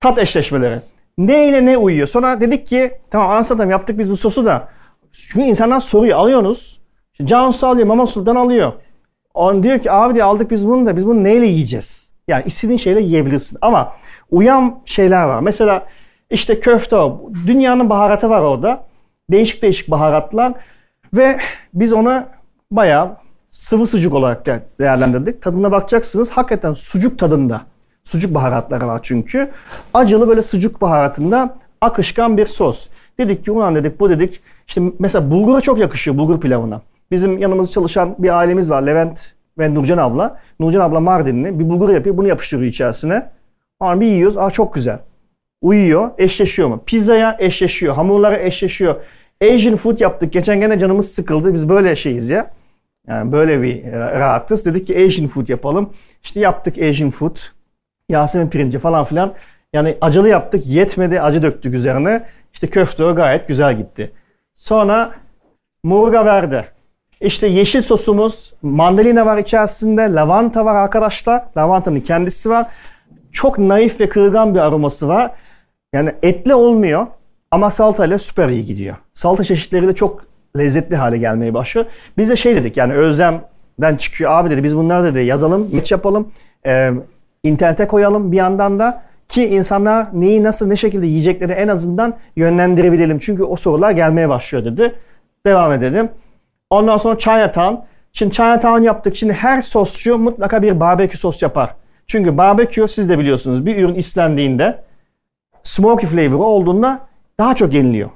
Speaker 2: tat eşleşmeleri. Ne ile ne uyuyor? Sonra dedik ki tamam anlatalım yaptık biz bu sosu da. Çünkü insanlar soruyor alıyorsunuz. Cansu alıyor, Mama Sultan alıyor. On diyor ki abi diyor aldık biz bunu da biz bunu neyle yiyeceğiz? Yani istediğin şeyle yiyebilirsin. Ama uyan şeyler var. Mesela işte köfte, dünyanın baharatı var orada. Değişik değişik baharatlar. Ve biz ona bayağı sıvı sucuk olarak de- değerlendirdik. Tadına bakacaksınız. Hakikaten sucuk tadında. Sucuk baharatları var çünkü. Acılı böyle sucuk baharatında akışkan bir sos. Dedik ki ulan dedik bu dedik. İşte mesela bulgura çok yakışıyor bulgur pilavına. Bizim yanımızda çalışan bir ailemiz var. Levent ve Nurcan abla. Nurcan abla Mardinli. Bir bulgur yapıyor. Bunu yapıştırıyor içerisine. Ama bir yiyoruz. Aa çok güzel. Uyuyor. Eşleşiyor mu? Pizzaya eşleşiyor. Hamurlara eşleşiyor. Asian food yaptık. Geçen gene canımız sıkıldı. Biz böyle şeyiz ya. Yani böyle bir e, rahatız. Dedik ki Asian food yapalım. İşte yaptık Asian food. Yasemin pirinci falan filan. Yani acılı yaptık. Yetmedi. Acı döktük üzerine. İşte köfte o gayet güzel gitti. Sonra murga verdi. İşte yeşil sosumuz, mandalina var içerisinde, lavanta var arkadaşlar. Lavantanın kendisi var. Çok naif ve kırılgan bir aroması var. Yani etli olmuyor ama salatayla süper iyi gidiyor. Salata çeşitleri de çok lezzetli hale gelmeye başlıyor. Biz de şey dedik yani Özlem'den çıkıyor. Abi dedi biz bunları dedi yazalım, iç yapalım, e, internete koyalım bir yandan da ki insanlar neyi nasıl ne şekilde yiyecekleri en azından yönlendirebilelim. Çünkü o sorular gelmeye başlıyor dedi. Devam edelim. Ondan sonra Chinatown. Şimdi Chinatown yaptık. Şimdi her sosçu mutlaka bir barbekü sos yapar. Çünkü barbekü siz de biliyorsunuz bir ürün istendiğinde smoky flavor olduğunda daha çok yeniliyor.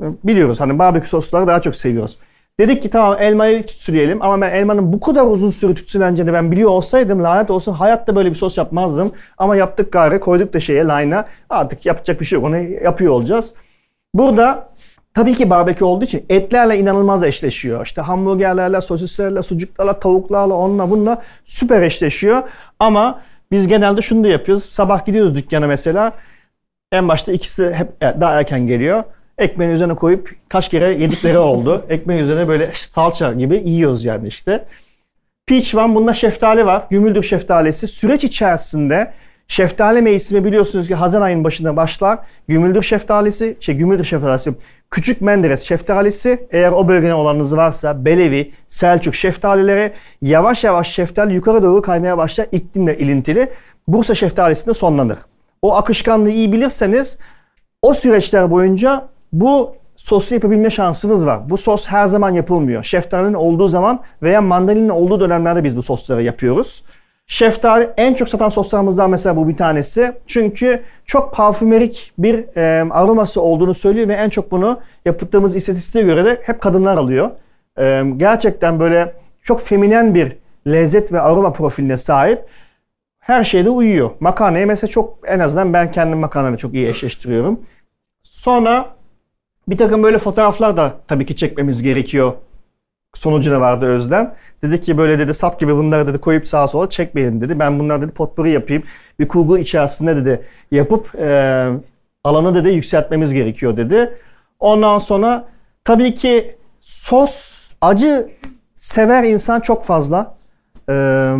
Speaker 2: Biliyoruz hani barbekü sosları daha çok seviyoruz. Dedik ki tamam elmayı tütsüleyelim ama ben elmanın bu kadar uzun süre tütsüleneceğini ben biliyor olsaydım lanet olsun hayatta böyle bir sos yapmazdım. Ama yaptık gari koyduk da şeye line'a artık yapacak bir şey yok onu yapıyor olacağız. Burada tabii ki barbekü olduğu için etlerle inanılmaz eşleşiyor. İşte hamburgerlerle, sosislerle, sucuklarla, tavuklarla, onunla bununla süper eşleşiyor. Ama biz genelde şunu da yapıyoruz. Sabah gidiyoruz dükkana mesela. En başta ikisi hep e, daha erken geliyor. Ekmeğin üzerine koyup kaç kere yedikleri oldu. Ekmeğin üzerine böyle salça gibi yiyoruz yani işte. Peach var, bunda şeftali var. Gümüldür şeftalisi. Süreç içerisinde şeftali mevsimi biliyorsunuz ki Haziran ayının başında başlar. Gümüldür şeftalisi, şey gümüldür şeftalisi, küçük Menderes şeftalisi, eğer o bölgede olanınız varsa Belevi, Selçuk şeftalileri yavaş yavaş şeftali yukarı doğru kaymaya başlar iklimle ilintili. Bursa şeftalisinde sonlanır. O akışkanlığı iyi bilirseniz o süreçler boyunca bu sosu yapabilme şansınız var. Bu sos her zaman yapılmıyor. Şeftalinin olduğu zaman veya mandalinin olduğu dönemlerde biz bu sosları yapıyoruz. Şeftali en çok satan soslarımızdan mesela bu bir tanesi. Çünkü çok parfümerik bir e, aroması olduğunu söylüyor ve en çok bunu yaptığımız istatistiğe göre de hep kadınlar alıyor. E, gerçekten böyle çok feminen bir lezzet ve aroma profiline sahip. Her şeyde uyuyor. Makarnayı mesela çok en azından ben kendim makarnayla çok iyi eşleştiriyorum. Sonra bir takım böyle fotoğraflar da tabii ki çekmemiz gerekiyor. Sonucu da vardı Özlem. Dedi ki böyle dedi sap gibi bunları dedi koyup sağa sola çekmeyin dedi. Ben bunları dedi potpourri yapayım. Bir kurgu içerisinde dedi yapıp e, alanı dedi yükseltmemiz gerekiyor dedi. Ondan sonra tabii ki sos acı sever insan çok fazla e.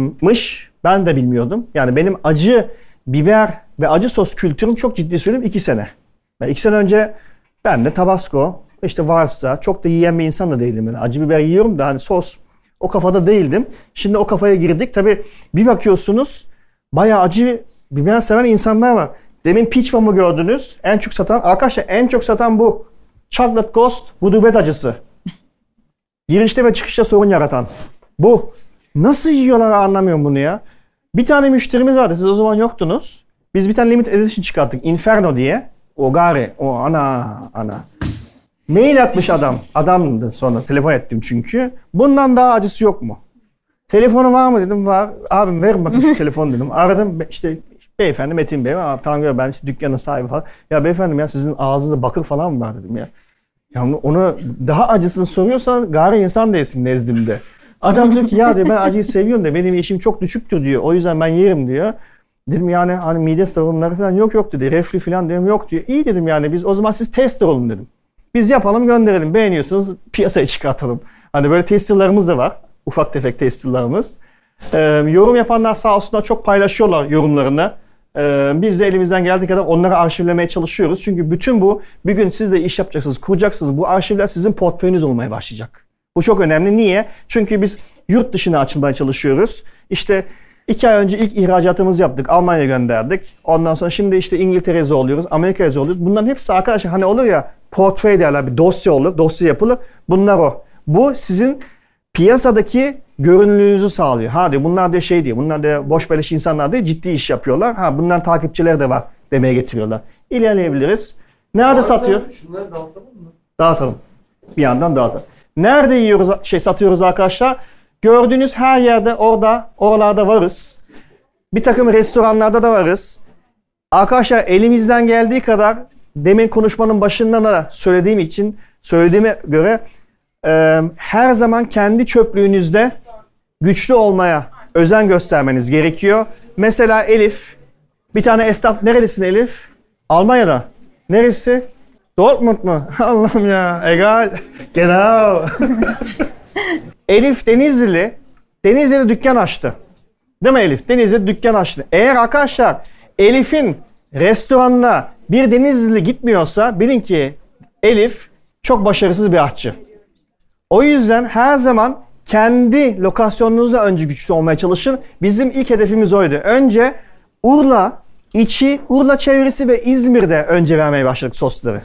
Speaker 2: Ben de bilmiyordum. Yani benim acı biber ve acı sos kültürüm çok ciddi söyleyeyim iki sene. Ben iki sene önce ben de Tabasco işte varsa çok da yiyen bir insan da değilim. Yani acı biber yiyorum da hani sos o kafada değildim. Şimdi o kafaya girdik. Tabi bir bakıyorsunuz bayağı acı biber seven insanlar var. Demin peach bomb'u gördünüz. En çok satan arkadaşlar en çok satan bu. Chocolate Ghost gudubet acısı. Girişte ve çıkışta sorun yaratan. Bu. Nasıl yiyorlar anlamıyorum bunu ya. Bir tane müşterimiz vardı. Siz o zaman yoktunuz. Biz bir tane limit edition çıkarttık. Inferno diye. O gari. O ana ana. Mail atmış adam. Adamdı sonra. Telefon ettim çünkü. Bundan daha acısı yok mu? Telefonu var mı dedim. Var. Abim verin bakın şu telefonu dedim. Aradım işte beyefendi Metin Bey. Abi, gör ben işte dükkanın sahibi falan. Ya beyefendim ya sizin ağzınızda bakır falan mı var dedim ya. Ya onu- daha acısını soruyorsan gari insan değilsin nezdimde. Adam diyor ki ya diyor ben acıyı seviyorum da benim eşim çok düşüktür diyor. O yüzden ben yerim diyor. Dedim yani hani mide sorunları falan yok yok dedi. Reflü falan diyorum yok diyor. İyi dedim yani biz o zaman siz tester olun dedim. Biz yapalım gönderelim. Beğeniyorsunuz piyasaya çıkartalım. Hani böyle testerlarımız da var. Ufak tefek testerlarımız. Ee, yorum yapanlar sağ olsunlar çok paylaşıyorlar yorumlarını. Ee, biz de elimizden geldiği kadar onları arşivlemeye çalışıyoruz. Çünkü bütün bu bir gün siz de iş yapacaksınız, kuracaksınız. Bu arşivler sizin portföyünüz olmaya başlayacak. Bu çok önemli. Niye? Çünkü biz yurt dışına açılmaya çalışıyoruz. İşte İki ay önce ilk ihracatımızı yaptık. Almanya'ya gönderdik. Ondan sonra şimdi işte İngiltere'ye zorluyoruz. Amerika'ya zorluyoruz. Bunların hepsi arkadaşlar hani olur ya portföy derler bir dosya olur. Dosya yapılır. Bunlar o. Bu sizin piyasadaki görünürlüğünüzü sağlıyor. Ha diyor bunlar da şey diyor. Bunlar da boş beleş insanlar değil ciddi iş yapıyorlar. Ha bundan takipçileri de var demeye getiriyorlar. İlerleyebiliriz. Nerede satıyor?
Speaker 1: Şunları dağıtalım mı?
Speaker 2: Dağıtalım. Bir yandan dağıtalım. Nerede yiyoruz, şey satıyoruz arkadaşlar? Gördüğünüz her yerde orada, oralarda varız. Bir takım restoranlarda da varız. Arkadaşlar elimizden geldiği kadar demin konuşmanın başından da söylediğim için, söylediğime göre e, her zaman kendi çöplüğünüzde güçlü olmaya özen göstermeniz gerekiyor. Mesela Elif, bir tane esnaf, nerelisin Elif? Almanya'da. Neresi? Dortmund mu? Allah'ım ya. Egal. Genau. Elif Denizlili. Denizli'de dükkan açtı. Değil mi Elif? Denizli'de dükkan açtı. Eğer arkadaşlar Elif'in restoranına bir Denizlili gitmiyorsa bilin ki Elif çok başarısız bir aşçı. O yüzden her zaman kendi lokasyonunuzda önce güçlü olmaya çalışın. Bizim ilk hedefimiz oydu. Önce Urla, içi, Urla çevresi ve İzmir'de önce vermeye başladık sosları.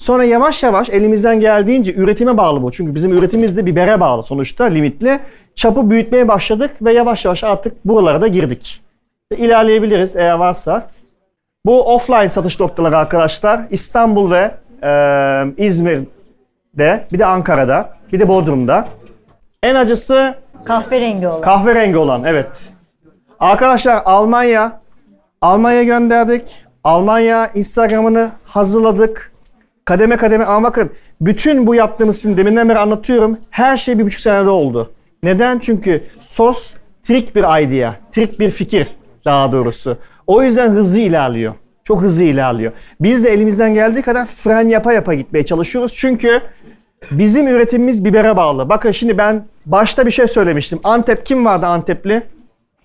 Speaker 2: Sonra yavaş yavaş elimizden geldiğince üretime bağlı bu. Çünkü bizim üretimimiz de bibere bağlı sonuçta limitli. Çapı büyütmeye başladık ve yavaş yavaş artık buralara da girdik. İlerleyebiliriz eğer varsa. Bu offline satış noktaları arkadaşlar İstanbul ve e, İzmir'de, bir de Ankara'da, bir de Bodrum'da. En acısı
Speaker 3: Kahverengi olan.
Speaker 2: Kahverengi olan evet. Arkadaşlar Almanya Almanya gönderdik. Almanya Instagram'ını hazırladık. Kademe kademe ama bakın bütün bu yaptığımız için deminden beri anlatıyorum. Her şey bir buçuk senede oldu. Neden? Çünkü sos trik bir idea. Trik bir fikir daha doğrusu. O yüzden hızlı ilerliyor. Çok hızlı ilerliyor. Biz de elimizden geldiği kadar fren yapa yapa gitmeye çalışıyoruz. Çünkü Bizim üretimimiz bibere bağlı. Bakın şimdi ben başta bir şey söylemiştim. Antep kim vardı Antepli?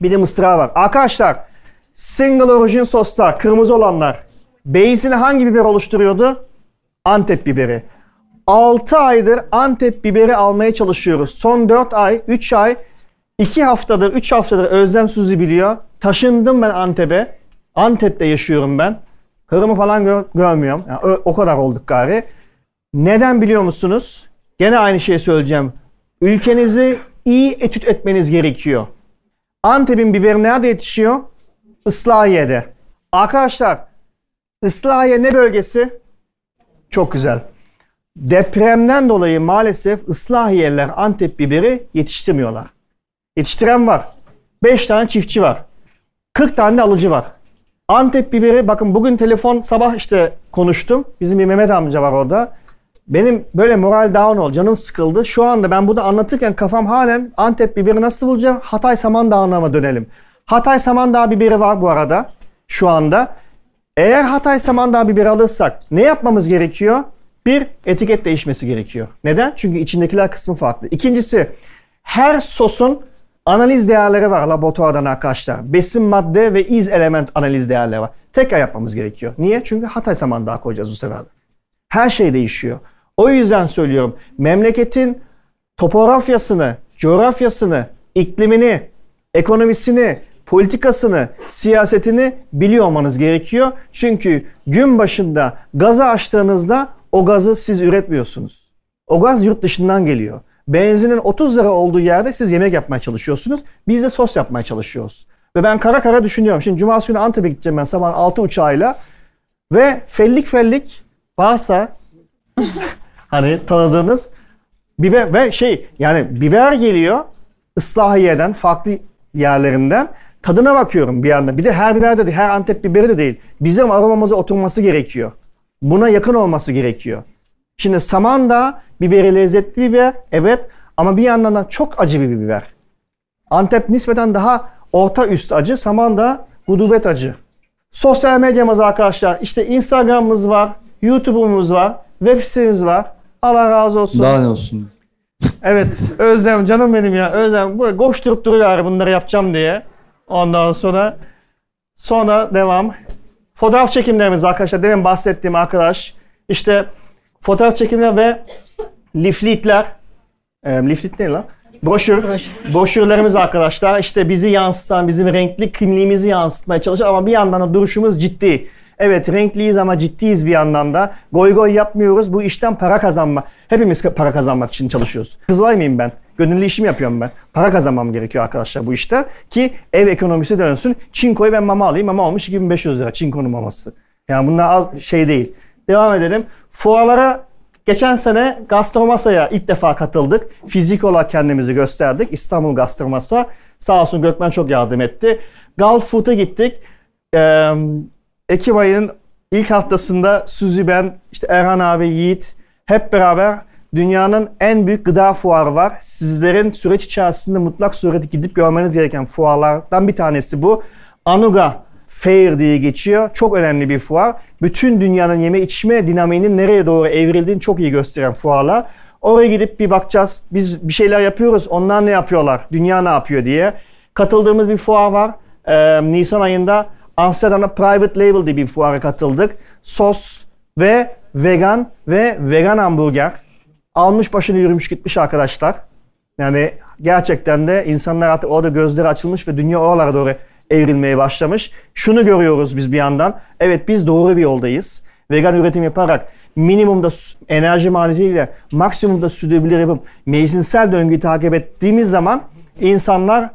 Speaker 2: Bir de mısra var. Arkadaşlar single origin soslar, kırmızı olanlar. Base'ini hangi biber oluşturuyordu? Antep biberi. 6 aydır Antep biberi almaya çalışıyoruz. Son 4 ay, 3 ay, 2 haftadır, 3 haftadır Özlem Suzi biliyor. Taşındım ben Antep'e. Antep'te yaşıyorum ben. Karımı falan gör- görmüyorum. Yani o, o kadar olduk gari. Neden biliyor musunuz? Gene aynı şeyi söyleyeceğim. Ülkenizi iyi etüt etmeniz gerekiyor. Antep'in biberi nerede yetişiyor? Islahiye'de. Arkadaşlar, Islahiye ne bölgesi? Çok güzel. Depremden dolayı maalesef Islahiyeliler Antep biberi yetiştirmiyorlar. Yetiştiren var. 5 tane çiftçi var. 40 tane de alıcı var. Antep biberi bakın bugün telefon sabah işte konuştum. Bizim bir Mehmet amca var orada. Benim böyle moral down ol, canım sıkıldı. Şu anda ben bunu anlatırken kafam halen Antep biberi nasıl bulacağım? Hatay Samandağ'ına mı dönelim? Hatay Samandağ biberi var bu arada şu anda. Eğer Hatay Samandağ biberi alırsak ne yapmamız gerekiyor? Bir, etiket değişmesi gerekiyor. Neden? Çünkü içindekiler kısmı farklı. İkincisi, her sosun analiz değerleri var laboratuvardan arkadaşlar. Besin madde ve iz element analiz değerleri var. Tekrar yapmamız gerekiyor. Niye? Çünkü Hatay Samandağ koyacağız bu sefer. Her şey değişiyor. O yüzden söylüyorum. Memleketin topografyasını, coğrafyasını, iklimini, ekonomisini, politikasını, siyasetini biliyor olmanız gerekiyor. Çünkü gün başında gazı açtığınızda o gazı siz üretmiyorsunuz. O gaz yurt dışından geliyor. Benzinin 30 lira olduğu yerde siz yemek yapmaya çalışıyorsunuz. Biz de sos yapmaya çalışıyoruz. Ve ben kara kara düşünüyorum. Şimdi cumartesi günü Antep'e gideceğim ben sabah 6 uçağıyla. Ve fellik fellik varsa hani tanıdığınız biber ve şey yani biber geliyor Islahiye'den farklı yerlerinden tadına bakıyorum bir yandan. Bir de her biber de değil, her Antep biberi de değil. Bizim aromamıza oturması gerekiyor. Buna yakın olması gerekiyor. Şimdi Samandağ biberi lezzetli biber evet ama bir yandan da çok acı bir biber. Antep nispeten daha orta üst acı, Samandağ gudubet acı. Sosyal medyamız arkadaşlar işte Instagram'ımız var, YouTube'umuz var, web sitemiz var. Allah razı olsun.
Speaker 1: Daha ne olsun?
Speaker 2: Evet Özlem canım benim ya Özlem koşturup duruyor bunları yapacağım diye. Ondan sonra sonra devam. Fotoğraf çekimlerimiz arkadaşlar demin bahsettiğim arkadaş işte fotoğraf çekimler ve liflitler e, liflit ne lan? Broşür. Broşürlerimiz arkadaşlar işte bizi yansıtan, bizim renkli kimliğimizi yansıtmaya çalışıyor ama bir yandan da duruşumuz ciddi. Evet renkliyiz ama ciddiyiz bir yandan da. Goy goy yapmıyoruz. Bu işten para kazanma. Hepimiz para kazanmak için çalışıyoruz. Kızılay mıyım ben? Gönüllü işimi yapıyorum ben. Para kazanmam gerekiyor arkadaşlar bu işte. Ki ev ekonomisi dönsün. Çinko'yu ben mama alayım. Mama olmuş 2500 lira. Çinko'nun maması. Yani bunlar az şey değil. Devam edelim. Fuarlara geçen sene Gastromasa'ya ilk defa katıldık. Fizik olarak kendimizi gösterdik. İstanbul Gastromasa. Sağ olsun Gökmen çok yardım etti. Gulf Food'a gittik. Ee, Ekim ayının ilk haftasında Suzi ben, işte Erhan abi, Yiğit hep beraber dünyanın en büyük gıda fuarı var. Sizlerin süreç içerisinde mutlak surette gidip görmeniz gereken fuarlardan bir tanesi bu. Anuga Fair diye geçiyor. Çok önemli bir fuar. Bütün dünyanın yeme içme dinamiğinin nereye doğru evrildiğini çok iyi gösteren fuarlar. Oraya gidip bir bakacağız. Biz bir şeyler yapıyoruz. Onlar ne yapıyorlar? Dünya ne yapıyor diye. Katıldığımız bir fuar var. Ee, Nisan ayında Amsterdam'da Private Label diye bir fuara katıldık. Sos ve vegan ve vegan hamburger. Almış başını yürümüş gitmiş arkadaşlar. Yani gerçekten de insanlar artık orada gözleri açılmış ve dünya oralara doğru evrilmeye başlamış. Şunu görüyoruz biz bir yandan. Evet biz doğru bir yoldayız. Vegan üretim yaparak minimumda enerji maliyetiyle maksimumda sürdürülebilir yapıp mevsimsel döngüyü takip ettiğimiz zaman insanlar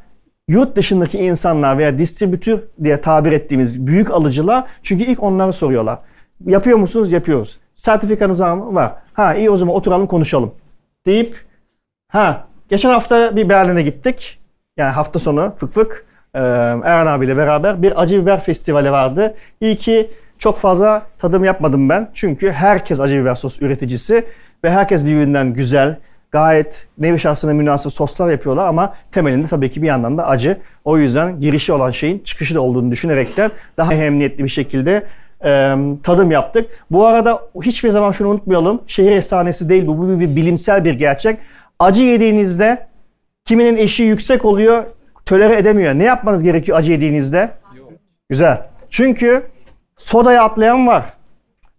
Speaker 2: yurt dışındaki insanlar veya distribütör diye tabir ettiğimiz büyük alıcılar çünkü ilk onları soruyorlar. Yapıyor musunuz? Yapıyoruz. Sertifikanız var? Var. Ha iyi o zaman oturalım konuşalım. Deyip ha geçen hafta bir Berlin'e gittik. Yani hafta sonu fık fık Erhan abiyle beraber bir acı biber festivali vardı. İyi ki çok fazla tadım yapmadım ben. Çünkü herkes acı biber sos üreticisi ve herkes birbirinden güzel, gayet nevi şahsına münasır soslar yapıyorlar ama temelinde tabii ki bir yandan da acı. O yüzden girişi olan şeyin çıkışı da olduğunu düşünerekten daha emniyetli bir şekilde e, tadım yaptık. Bu arada hiçbir zaman şunu unutmayalım. Şehir efsanesi değil bu. Bu bir, bilimsel bir gerçek. Acı yediğinizde kiminin eşiği yüksek oluyor, tölere edemiyor. Ne yapmanız gerekiyor acı yediğinizde? Yok. Güzel. Çünkü sodaya atlayan var.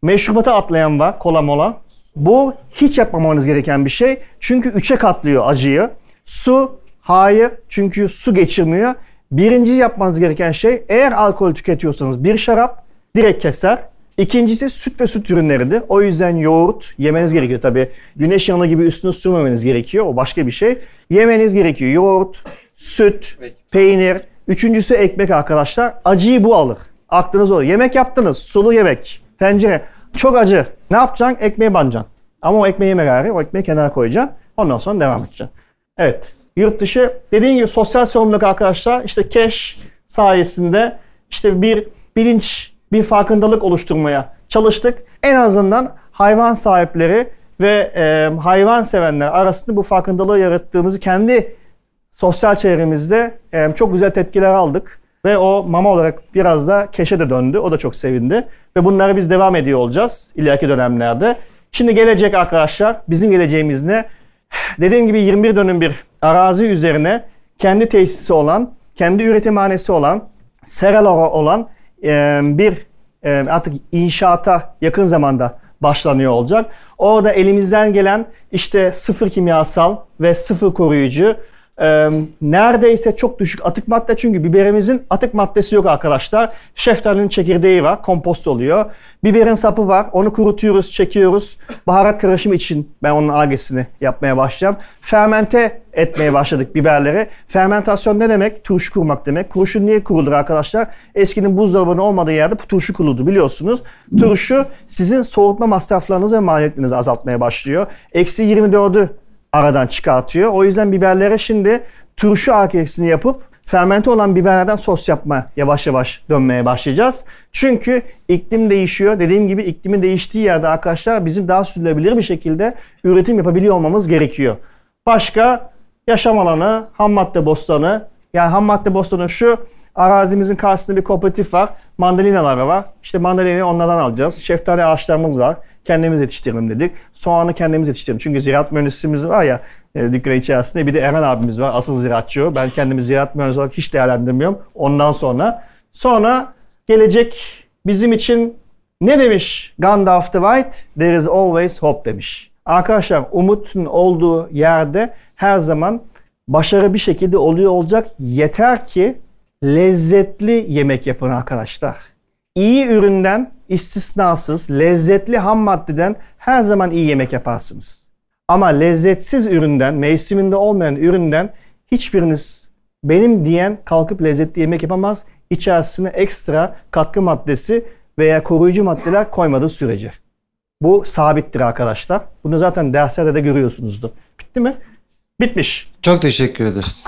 Speaker 2: Meşrubata atlayan var. Kola mola. Bu hiç yapmamanız gereken bir şey. Çünkü üçe katlıyor acıyı. Su, hayır. Çünkü su geçirmiyor. Birinci yapmanız gereken şey eğer alkol tüketiyorsanız bir şarap direkt keser. İkincisi süt ve süt ürünleridir. O yüzden yoğurt yemeniz gerekiyor tabii. Güneş yanı gibi üstüne sürmemeniz gerekiyor. O başka bir şey. Yemeniz gerekiyor. Yoğurt, süt, peynir. Üçüncüsü ekmek arkadaşlar. Acıyı bu alır. Aklınız olur. Yemek yaptınız. Sulu yemek. Tencere. Çok acı. Ne yapacaksın? Ekmeği banacaksın. Ama o ekmeği yeme gari. O ekmeği kenara koyacaksın. Ondan sonra devam edeceksin. Evet. Yurt dışı dediğim gibi sosyal sorumluluk arkadaşlar işte cash sayesinde işte bir bilinç, bir farkındalık oluşturmaya çalıştık. En azından hayvan sahipleri ve e, hayvan sevenler arasında bu farkındalığı yarattığımızı kendi sosyal çevremizde e, çok güzel tepkiler aldık. Ve o mama olarak biraz da keşe de döndü. O da çok sevindi. Ve bunları biz devam ediyor olacağız ileriki dönemlerde. Şimdi gelecek arkadaşlar bizim geleceğimiz ne? Dediğim gibi 21 dönüm bir arazi üzerine kendi tesisi olan, kendi üretimhanesi olan, seralar olan bir artık inşaata yakın zamanda başlanıyor olacak. Orada elimizden gelen işte sıfır kimyasal ve sıfır koruyucu neredeyse çok düşük atık madde çünkü biberimizin atık maddesi yok arkadaşlar. Şeftalinin çekirdeği var, kompost oluyor. Biberin sapı var, onu kurutuyoruz, çekiyoruz. Baharat karışımı için ben onun algesini yapmaya başlayacağım. Fermente etmeye başladık biberleri. Fermentasyon ne demek? Turşu kurmak demek. Kurşun niye kurulur arkadaşlar? Eskinin buzdolabının olmadığı yerde turşu kuruldu biliyorsunuz. Turşu sizin soğutma masraflarınızı ve maliyetlerinizi azaltmaya başlıyor. Eksi 24'ü aradan çıkartıyor. O yüzden biberlere şimdi turşu arkesini yapıp fermente olan biberlerden sos yapma yavaş yavaş dönmeye başlayacağız. Çünkü iklim değişiyor. Dediğim gibi iklimin değiştiği yerde arkadaşlar bizim daha sürdürülebilir bir şekilde üretim yapabiliyor olmamız gerekiyor. Başka yaşam alanı, ham madde bostanı. Yani ham madde bostanı şu arazimizin karşısında bir kooperatif var. Mandalinalar var. İşte mandalinayı onlardan alacağız. Şeftali ağaçlarımız var kendimiz yetiştirelim dedik. Soğanı kendimiz yetiştirelim. Çünkü ziraat mühendisimiz var ya e, dükkan içerisinde. Bir de Eren abimiz var. Asıl ziraatçı o. Ben kendimi ziraat mühendisi olarak hiç değerlendirmiyorum. Ondan sonra. Sonra gelecek bizim için ne demiş Gandalf the White? There is always hope demiş. Arkadaşlar umutun olduğu yerde her zaman başarı bir şekilde oluyor olacak. Yeter ki lezzetli yemek yapın arkadaşlar. İyi üründen istisnasız lezzetli ham maddeden her zaman iyi yemek yaparsınız. Ama lezzetsiz üründen, mevsiminde olmayan üründen hiçbiriniz benim diyen kalkıp lezzetli yemek yapamaz. İçerisine ekstra katkı maddesi veya koruyucu maddeler koymadığı sürece. Bu sabittir arkadaşlar. Bunu zaten derslerde de görüyorsunuzdur. Bitti mi? Bitmiş.
Speaker 1: Çok teşekkür ederiz.